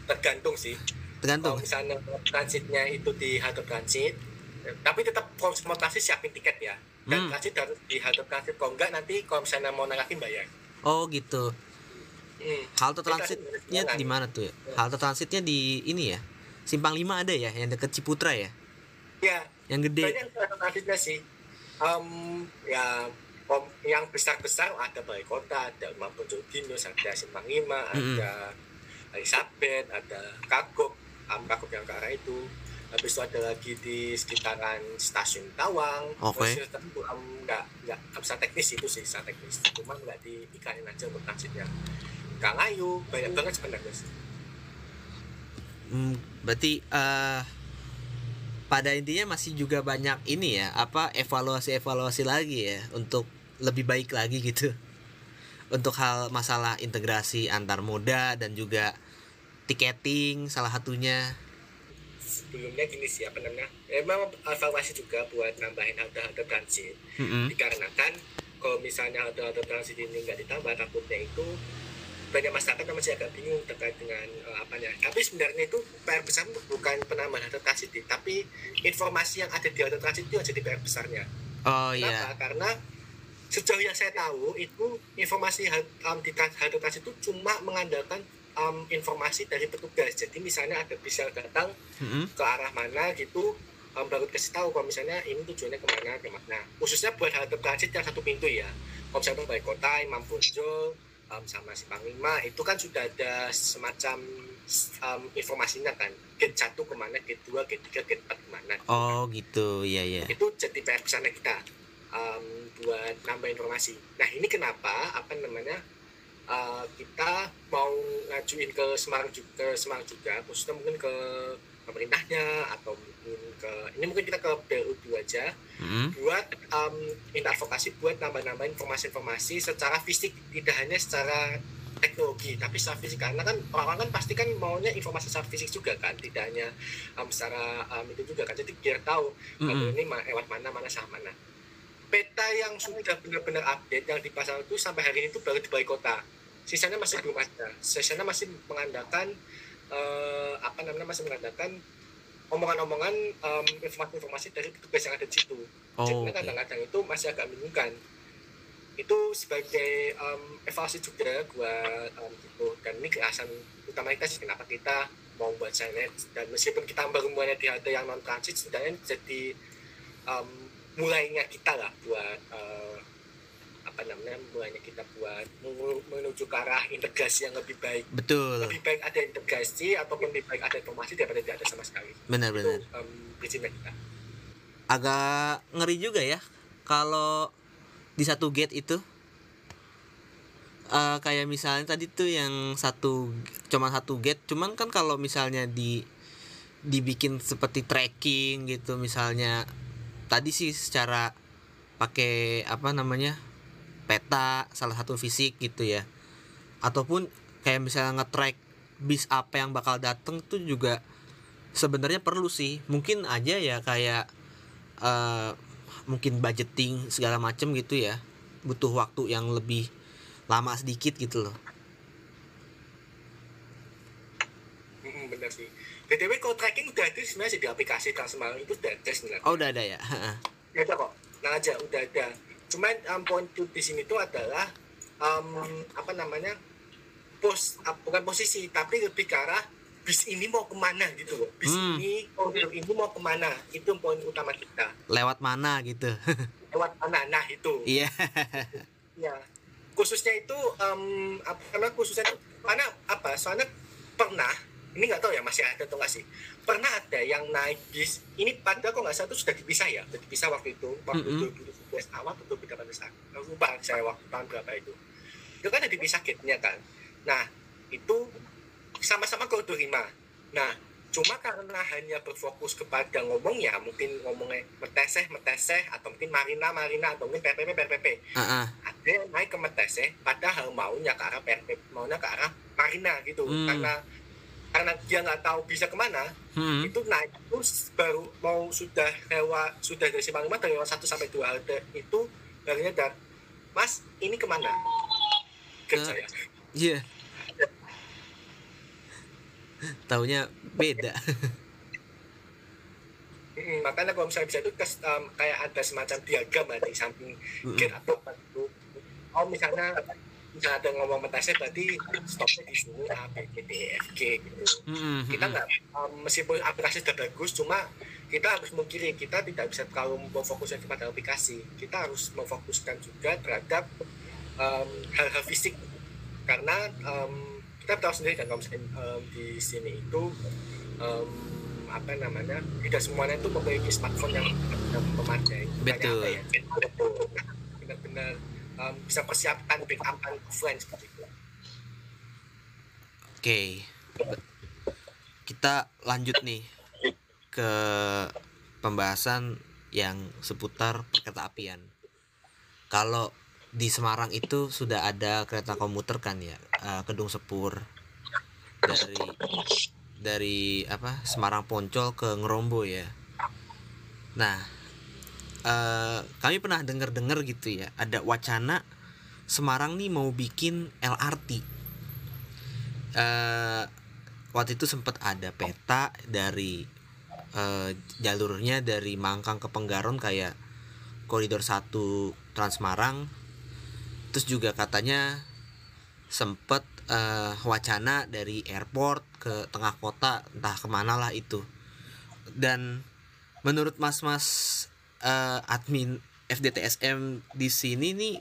Tergantung sih. Tergantung. Kalau misalnya transitnya itu di halte transit, tapi tetap transit siapin tiket ya. Dan hmm. transit harus di halte transit. Kalau enggak nanti kalau misalnya mau nangkakin bayar. Oh gitu. Hmm. Halte transitnya di mana tuh ya? Halte transitnya di ini ya? Simpang 5 ada ya yang deket Ciputra ya? Ya. Yang gede. Banyak alternatifnya sih. Um, ya yang besar-besar ada Balai Kota, ada Mampun Jodinus, ada Simpang 5, mm -hmm. Ada ada Kagok, Kagok yang ke arah itu. Habis itu ada lagi di sekitaran stasiun Tawang. Oke. Okay. Um, nggak nggak bisa teknis itu sih, bisa teknis. Cuma nggak diikanin aja untuk transitnya. Kangayu banyak banget sebenarnya sih hmm, berarti uh, pada intinya masih juga banyak ini ya apa evaluasi evaluasi lagi ya untuk lebih baik lagi gitu untuk hal masalah integrasi antar moda dan juga tiketing salah satunya. Sebelumnya gini sih apa namanya? Emang evaluasi juga buat nambahin halte-halte transit. Mm-mm. dikarenakan kalau misalnya halte-halte transit ini nggak ditambah takutnya itu banyak masyarakat yang masih agak bingung terkait dengan uh, apanya. Tapi sebenarnya itu PR besar itu bukan penambahan halte transit tapi informasi yang ada di halte transit itu jadi PR besarnya. Oh Kenapa? iya Karena sejauh yang saya tahu itu informasi um, di transit itu cuma mengandalkan um, informasi dari petugas. Jadi misalnya ada bisa datang Mm-mm. ke arah mana gitu um, baru kasih tahu kalau misalnya ini tujuannya ke mana ke mana. Khususnya buat halte transit yang satu pintu ya. Kalau misalnya baik kota, Imam Bonjol, um, sama si Panglima itu kan sudah ada semacam um, informasinya kan. Gate satu ke mana, gate dua, gate tiga, gate empat ke mana oh gitu iya iya itu jadi PR besarnya kita um, buat nambah informasi. Nah ini kenapa apa namanya uh, kita mau ngajuin ke Semarang juga, ke Semarang juga, khususnya mungkin ke pemerintahnya atau mungkin ke ini mungkin kita ke BLU aja Mm-mm. buat um, minta advokasi buat nambah-nambah informasi-informasi secara fisik tidak hanya secara teknologi tapi secara fisik karena kan orang-orang kan pasti kan maunya informasi secara fisik juga kan tidak hanya um, secara um, itu juga kan jadi biar tahu kalau Mm-mm. ini lewat mana mana sama mana peta yang sudah benar-benar update yang dipasang itu sampai hari ini itu baru di kota sisanya masih belum ada. Sisanya masih mengandalkan eh, apa namanya masih mengandalkan omongan-omongan em, informasi-informasi dari petugas yang ada di situ. Oh jadi kadang-kadang itu masih agak membingungkan itu sebagai em, evaluasi juga buat em, gitu. Dan ini keasan utama kita sih kenapa kita mau buat signet dan meskipun kita baru mulai di halte yang non transit sebenarnya jadi em, mulainya kita lah buat eh, apa namanya mulainya kita buat menu- menuju ke arah integrasi yang lebih baik. Betul. Lebih baik ada integrasi ataupun lebih baik ada informasi daripada tidak ada sama sekali. Benar-benar itu em, prinsipnya kita. Agak ngeri juga ya kalau di satu gate itu eh, kayak misalnya tadi tuh yang satu cuma satu gate cuman kan kalau misalnya di dibikin seperti tracking gitu misalnya tadi sih secara pakai apa namanya peta salah satu fisik gitu ya. Ataupun kayak misalnya nge-track bis apa yang bakal dateng tuh juga sebenarnya perlu sih. Mungkin aja ya kayak eh, mungkin budgeting segala macem gitu ya. Butuh waktu yang lebih lama sedikit gitu loh. Mm, bener sih btw kalau tracking udah ada sebenarnya di aplikasi Transmart. Itu udah ada sebenarnya. Oh udah ada ya? Udah ada kok. Nah aja udah ada. Cuman um, poin di sini tuh adalah um, apa namanya pos ah, bukan posisi tapi lebih ke arah bis ini mau ke mana gitu loh. Bis Hmm. ini koridor ini mau ke mana? Itu poin utama kita. Lewat mana gitu? Lewat mana? Nah itu. Iya. Ya khususnya itu um, apa karena khususnya itu karena apa soalnya pernah ini nggak tahu ya masih ada atau nggak sih? Pernah ada yang naik bis ini padahal kok nggak salah itu sudah dipisah ya? Sudah dipisah waktu itu waktu Mm-mm. itu 2011 awal atau 2018 aku lupa saya waktu tahun berapa itu. Itu kan ada dipisah gate-nya kan? Nah itu sama-sama 5 nah cuma karena hanya berfokus kepada ngomongnya mungkin ngomongnya meteseh meteseh atau mungkin marina marina atau mungkin PPP PPP Ah, ah. ada yang naik ke Metese padahal maunya ke arah PRP maunya ke arah Marina gitu. Hmm. karena karena dia nggak tahu bisa ke mana Hmm. itu naik terus baru mau sudah lewat sudah dari Simpang Lima dari lewat satu sampai dua halte itu barunya dar Mas ini ke mana? Kerja Ke- ya iya. Taunya beda. Mm, makanya kalau misalnya bisa itu kes- um, kayak ada semacam diagram lah di samping Mm-mm. gate atau apa gitu. Oh misalnya misalnya ada ngomong Metese berarti stopnya di sini A B C D E F G gitu. Mm-mm, kita nggak um, meskipun aplikasi sudah bagus cuma kita harus memikiri kita tidak bisa terlalu memfokuskan kepada aplikasi. Kita harus memfokuskan juga terhadap um, hal-hal fisik. Karena um, kita tahu sendiri kan kalau misalnya um, di sini itu um, apa namanya tidak semuanya itu memiliki smartphone yang, yang memadai. Makanya Betul. ya, benar-benar um, bisa persiapkan backupan offline seperti itu. Oke. Kita lanjut nih ke pembahasan yang seputar kereta apian. Kalau di Semarang itu sudah ada kereta komuter kan ya, eh, Kedung Sepur. Dari dari apa? Semarang Poncol ke Ngerombo ya. Nah uh, kami pernah dengar dengar gitu ya ada wacana Semarang nih mau bikin LRT uh, waktu itu sempat ada peta dari uh, jalurnya dari Mangkang ke Penggaron kayak koridor 1 Transmarang terus juga katanya sempet uh, wacana dari airport ke tengah kota entah ke mana lah itu. Dan menurut mas-mas uh, admin FDTSM di sini nih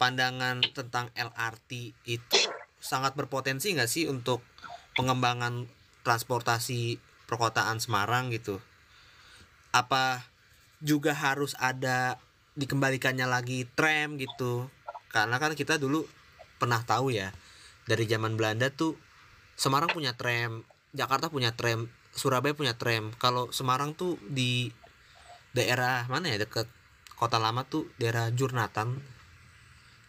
pandangan tentang LRT itu sangat berpotensi nggak sih untuk pengembangan transportasi perkotaan Semarang gitu? Apa juga harus ada dikembalikannya lagi tram gitu? Karena kan kita dulu pernah tahu ya dari zaman Belanda tuh Semarang punya tram Jakarta punya tram Surabaya punya tram. Kalau Semarang tuh di daerah mana ya? Deket kota lama tuh daerah Jurnatan.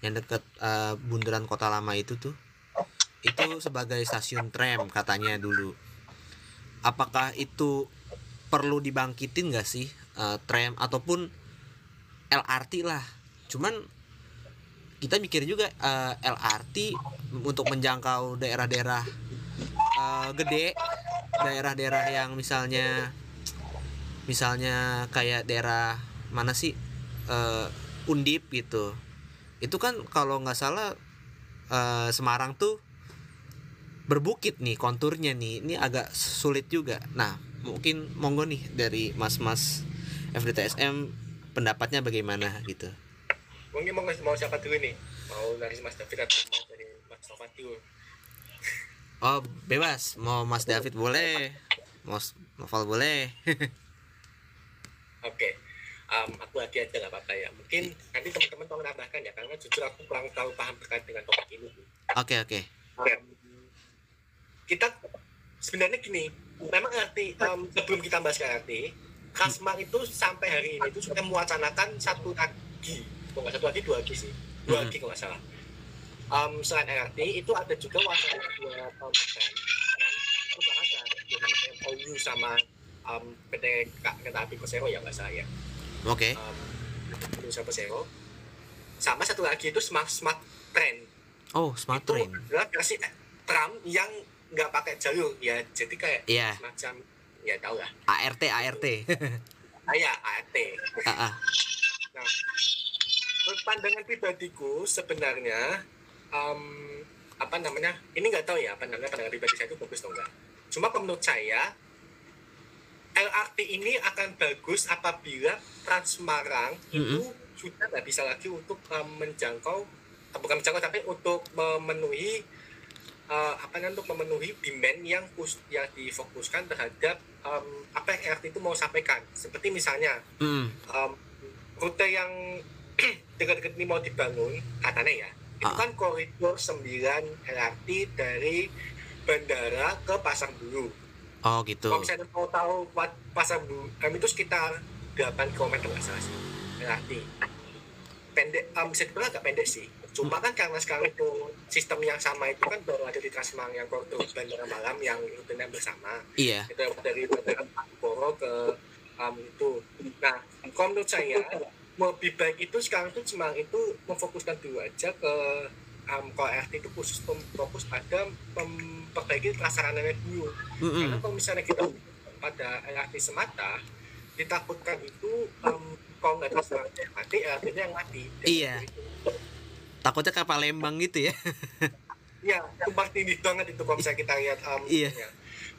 Yang deket uh, bundaran kota lama itu tuh. Itu sebagai stasiun tram katanya dulu. Apakah itu perlu dibangkitin gak sih uh, tram? Ataupun LRT lah. Cuman kita mikir juga uh, eh, LRT untuk menjangkau daerah-daerah uh, gede daerah-daerah yang misalnya misalnya kayak daerah mana sih uh, Undip gitu. Itu kan kalau nggak salah uh, Semarang tuh berbukit nih konturnya nih. Ini agak sulit juga. Nah mungkin monggo nih dari mas-mas FDTSM pendapatnya bagaimana gitu. Mungkin mau mau siapa dulu nih? Mau dari Mas David atau mau dari Mas Taufan dulu? Oh bebas. Mau Mas David boleh. Mau Novel boleh oke. Okay. um, aku lagi aja nggak apa-apa ya. Mungkin nanti teman-teman mau menambahkan ya karena jujur aku kurang tahu paham terkait dengan topik ini. Oke okay, oke. Okay kita sebenarnya gini memang arti um, sebelum kita bahas ke arti Kasmar itu sampai hari ini itu sudah mewacanakan satu lagi. Kalau nggak satu lagi? Dua lagi sih. Dua lagi kalau nggak salah. Um, selain LRT itu ada juga wacana dua tahun depan itu kan ada MOU sama um, PT Kereta Api Persero ya nggak salah ya. Oke. Okay. um, Persero. Sama satu lagi itu smart smart train. Oh smart itu train. adalah versi tram yang nggak pakai jalur ya. Jadi kayak yeah. semacam ya tahu lah. ART ART ah ya ART uh -uh. nah pandangan pribadiku sebenarnya um, apa namanya ini nggak tahu ya apa namanya pandangan pribadi saya itu bagus atau enggak cuma menurut saya LRT ini akan bagus apabila Transmarang mm -hmm. itu sudah nggak bisa lagi untuk um, menjangkau bukan menjangkau tapi untuk memenuhi uh, apa namanya untuk memenuhi demand yang kus, yang difokuskan terhadap um, apa yang LRT itu mau sampaikan seperti misalnya mm. um, rute yang dekat-dekat ini mau dibangun katanya ya itu ah. kan koridor 9 LRT dari bandara ke Pasar Bulu oh gitu. Kalau misalnya mau tahu Pasar kami itu sekitar 8 km nggak salah sih. LRT pendek um, bisa dibilang agak pendek sih. Cuma kan karena sekarang itu sistem yang sama itu kan baru ada di Transmang yang koridor bandara malam yang rutenya bersama. Iya. Itu dari bandara Poro ke um, itu. Nah kalau menurut saya lebih baik itu sekarang itu cuma itu memfokuskan dulu aja ke um, kalau RT itu khusus fokus pada memperbaiki prasarananya dulu mm -hmm. karena kalau misalnya kita pada LRT semata ditakutkan itu um, kalau nggak ada mati LRT-nya yang mati iya takutnya kapal lembang gitu ya Iya, itu pasti ini banget itu kalau misalnya kita lihat um, iya. Ya.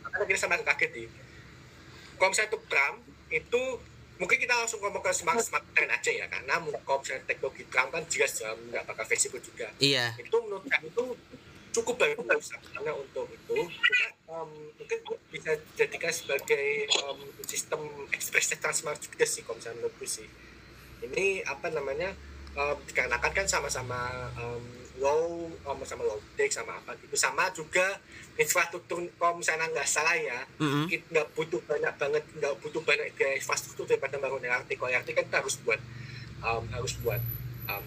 Karena kita sama kaget nih. Kalau misalnya itu tram itu mungkin kita langsung ngomong ke smart smart train aja ya karena kalau misalnya teknologi tram kan jelas um, nggak bakal fleksibel juga. Iya. Itu menurut saya itu cukup bagus sebenarnya untuk itu. Cuma um, mungkin bisa jadikan sebagai um, sistem ekspresi transmart juga sih kalau misalnya sih. Ini apa namanya? um, dikarenakan kan sama-sama um, low um, sama low tech sama apa gitu. Sama juga infrastruktur kalau misalnya nggak salah ya mm-hmm. kita nggak butuh banyak banget nggak butuh banyak infrastruktur daripada bangun LRT kalau LRT kan kita harus buat um, harus buat um,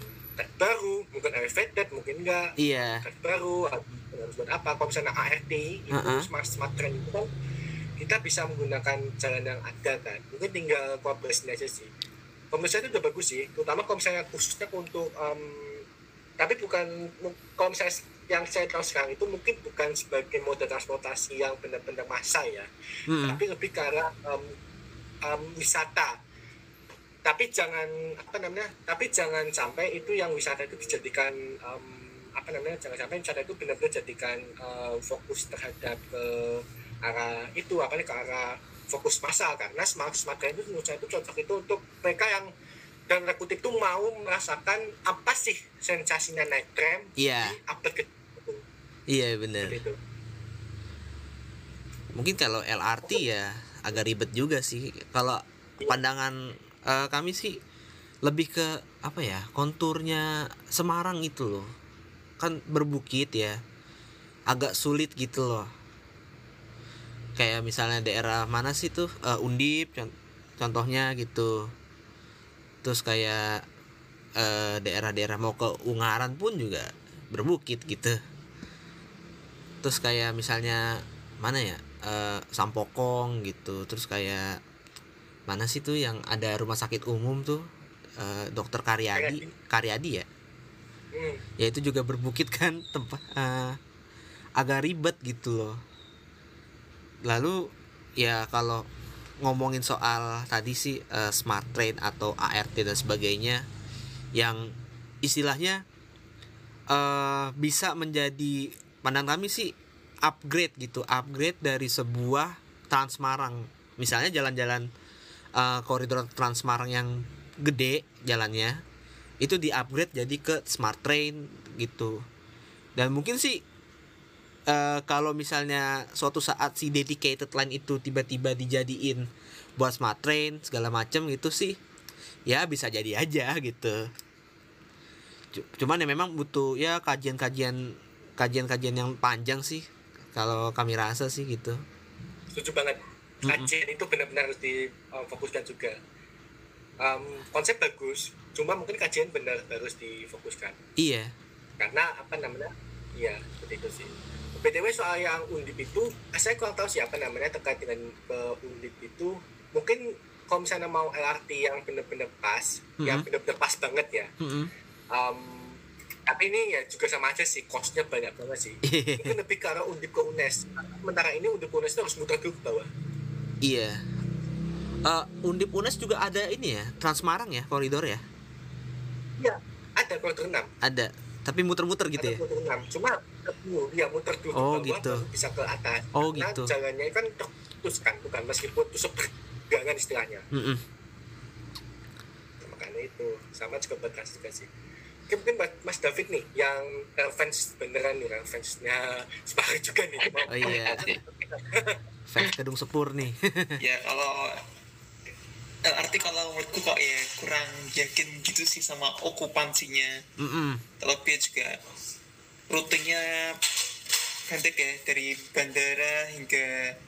baru mungkin elevated mungkin enggak iya. Kereta baru harus buat apa? Kalau misalnya ART itu uh -huh. smart smart train itu kan kita bisa menggunakan jalan yang ada kan. Mungkin tinggal kolaborasi aja sih. Misalnya itu udah bagus sih terutama kalau misalnya khususnya untuk um, tapi bukan kalau misalnya yang saya tahu sekarang itu mungkin bukan sebagai moda transportasi yang benar-benar massa ya. Hmm. tapi lebih ke arah um, um, wisata. Tapi jangan apa namanya tapi jangan sampai itu yang wisata itu dijadikan um, apa namanya jangan sampai wisata itu benar-benar jadikan uh, fokus terhadap uh, arah itu apa nih ke arah fokus masa karena smart smart itu menurut saya itu cocok itu untuk mereka yang dan kutip itu mau merasakan apa sih sensasinya naik tram iya. update ke iya benar mungkin kalau LRT ya agak ribet juga sih. Kalau iya. pandangan uh, kami sih lebih ke apa ya konturnya Semarang itu loh. Kan berbukit ya agak sulit gitu loh. Kayak misalnya daerah mana sih tuh? Uh, Undip contohnya gitu terus kayak daerah daerah-daerah mau ke Ungaran pun juga berbukit gitu. Terus kayak misalnya mana ya uh, Sampokong gitu. Terus kayak mana sih tuh yang ada rumah sakit umum tuh? Uh, dokter Karyadi Karyadi. Ya? Hmm. ya itu juga berbukit kan tempat agak ribet gitu loh. Lalu ya kalau ngomongin soal tadi sih uh, smart train atau ART dan sebagainya yang istilahnya uh, bisa menjadi pandang kami sih upgrade gitu upgrade dari sebuah Transmarang misalnya jalan-jalan uh, koridor Transmarang yang gede jalannya itu di upgrade jadi ke smart train gitu. Dan mungkin sih uh, kalau misalnya suatu saat si dedicated line itu tiba-tiba dijadiin buat smart train segala macem gitu sih ya bisa jadi aja gitu. Cuman ya memang butuh ya kajian-kajian kajian-kajian yang panjang sih kalau kami rasa sih gitu. Setuju banget. Kajian mm -mm. itu benar-benar harus difokuskan juga. Um, konsep bagus cuma mungkin kajian benar harus difokuskan. Iya. Karena apa namanya? Iya seperti itu sih btw soal yang undip itu saya kurang tahu siapa namanya terkait dengan ke undip itu. Mungkin kalau misalnya mau LRT yang benar-benar pas mm -hmm. yang benar-benar pas banget ya. Mm -hmm. um, tapi ini ya juga sama aja sih costnya banyak banget sih. Mungkin lebih ke arah undip ke UNES. Sementara ini undip UNES itu harus muter dulu ke bawah. Iya. Uh, undip UNES juga ada ini ya Transmarang ya koridor ya? Iya ada koridor 6 ada tapi muter-muter gitu ada ya? Koridor 6 cuma ya muter dulu oh, ke bawah gitu. baru bisa ke atas. Oh karena gitu. jalannya kan terputus kan bukan? Meskipun itu sepergangan istilahnya. Mm -mm. makanya itu sama juga bekas juga sih. Mungkin Mas David nih yang fans beneran nih fansnya Spar juga nih. Oh iya. Fans gedung sepur nih. Ya kalau LRT kalau menurutku kok ya kurang yakin gitu sih sama okupansinya mm -mm. terlebih juga rutenya pendek ya dari bandara hingga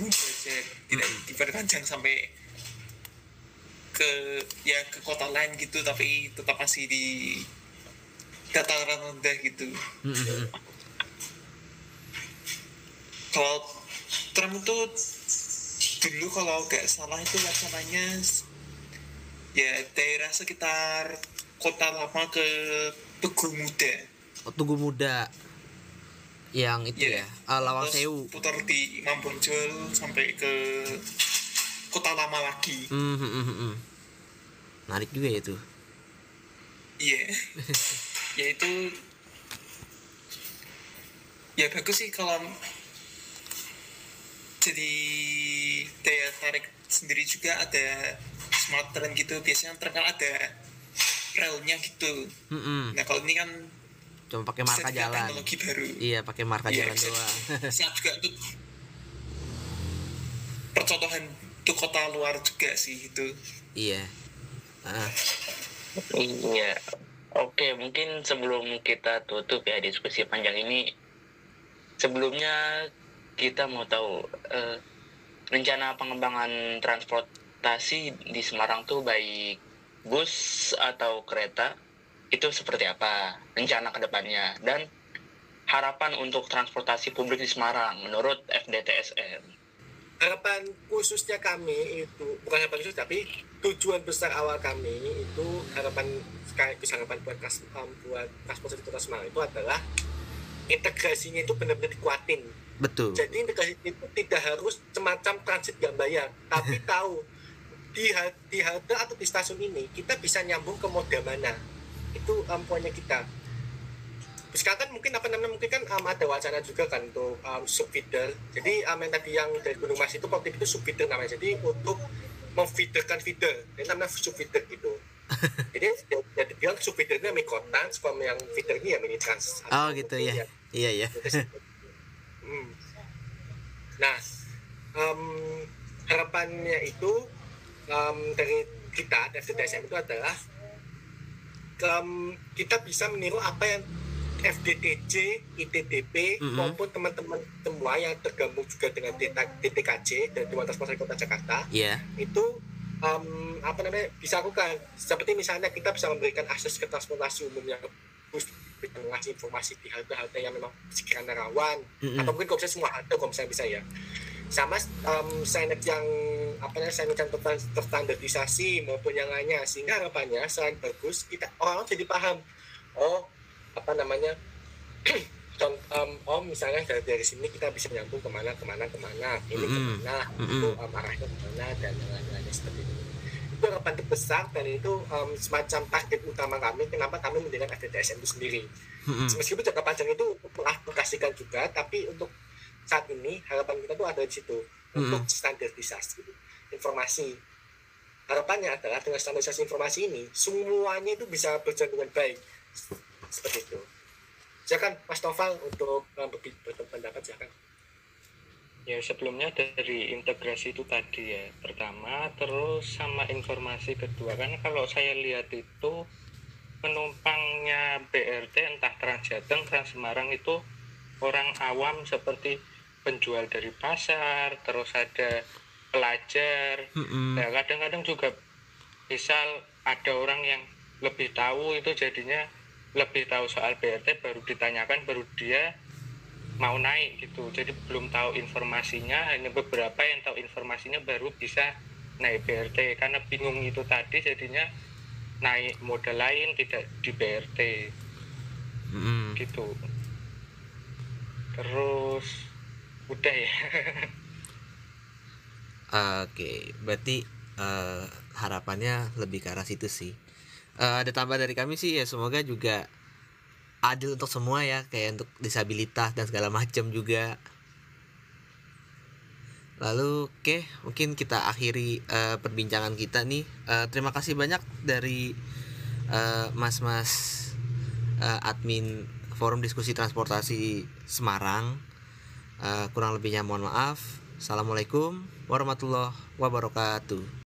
Bunda aja tidak diperpanjang sampai ke ya ke kota lain gitu tapi tetap masih di dataran rendah gitu mm-hmm. kalau tram itu dulu kalau gak salah itu laksananya ya daerah sekitar kota lama ke Tugu Muda oh, Tugu Muda yang itu yeah. ya uh, Lawang Sewu. putar di Imam Bonjol sampai ke kota lama lagi. Mm -hmm menarik juga ya itu. Iya. Yeah. ya itu ya bagus sih kalau jadi daya tarik sendiri juga ada smart train gitu. Biasanya terkenal ada relnya gitu. Mm -hmm. nah kalau ini kan cuma pakai marka jalan. teknologi baru. Iya pakai marka yeah, jalan doang. siap juga untuk percontohan untuk kota luar juga sih itu. Iya. Ah. Iya. Oke, mungkin sebelum kita tutup ya diskusi panjang ini, sebelumnya kita mau tahu uh, rencana pengembangan transportasi di Semarang tuh baik bus atau kereta itu seperti apa rencana ke depannya dan harapan untuk transportasi publik di Semarang menurut FDTSM harapan khususnya kami itu bukan harapan khusus tapi tujuan besar awal kami itu harapan sekaligus harapan buat um, buat transportasi kota Semarang itu adalah integrasinya itu benar-benar dikuatin betul. Jadi integrasi itu tidak harus semacam transit gak bayar tapi tahu di di halte atau di stasiun ini kita bisa nyambung ke moda mana. Itu um, poinnya kita. Sekarang kan mungkin apa namanya mungkin kan um, ada wacana juga kan untuk um, subfeeder. Jadi um, yang tadi yang dari Gunung Mas itu waktu itu subfeeder namanya. Jadi untuk memfeederkan feeder itu namanya subfeeder gitu. Jadi jadi bilang subfeedernya kota supaya yang feedernya ya mini trans. Oh gitu ya. ya iya iya hmm. nah um, harapannya itu um, dari kita dari FDSM itu adalah um, kita bisa meniru apa yang FDTC, ITDP mm -hmm. maupun teman-teman semua yang tergabung juga dengan DTKJ dan Dewan Transportasi Kota Jakarta yeah. itu um, apa namanya bisa lakukan seperti misalnya kita bisa memberikan akses ke transportasi umum yang bagus mengasih informasi di halte-halte yang memang sekiranya rawan mm -hmm. atau mungkin kalau bisa semua halte kalau misalnya bisa ya sama um, signage yang apa namanya signage yang terstandarisasi maupun yang lainnya sehingga harapannya selain bagus kita orang, -orang jadi paham oh apa namanya um, oh misalnya dari, dari sini kita bisa nyambung ke mana ke mana ke mana ini mm -hmm. ke mana mm -hmm. itu um, arahnya ke mana dan yang lain-lainnya seperti itu itu harapan terbesar dan itu um, semacam target utama kami kenapa kami mendirikan FTTSM itu sendiri. Mm -hmm. meskipun jangka panjang itu mengaplikasikan juga tapi untuk saat ini harapan kita tuh ada di situ hmm. untuk standarisasi informasi. Harapannya adalah dengan standarisasi informasi ini semuanya itu bisa berjalan dengan baik. Seperti itu. Silakan Mas Noval untuk uh, berpendapat silakan ya sebelumnya dari integrasi itu tadi ya pertama terus sama informasi kedua kan kalau saya lihat itu penumpangnya BRT entah Transjateng Trans Semarang itu orang awam seperti penjual dari pasar terus ada pelajar mm-hmm. nah kadang-kadang juga misal ada orang yang lebih tahu itu jadinya lebih tahu soal BRT baru ditanyakan baru dia mau naik gitu. Jadi belum tahu informasinya hanya beberapa yang tahu informasinya baru bisa naik BRT karena bingung itu tadi jadinya naik moda lain tidak di BRT mm. gitu. Terus udah ya. Oke berarti uh, harapannya lebih ke arah situ sih. Uh, ada tambah dari kami sih ya semoga juga adil untuk semua ya kayak untuk disabilitas dan segala macam juga lalu oke okay, mungkin kita akhiri uh, perbincangan kita nih uh, terima kasih banyak dari mas-mas uh, uh, admin forum diskusi transportasi Semarang Uh, kurang lebihnya mohon maaf. Assalamualaikum warahmatullahi wabarakatuh.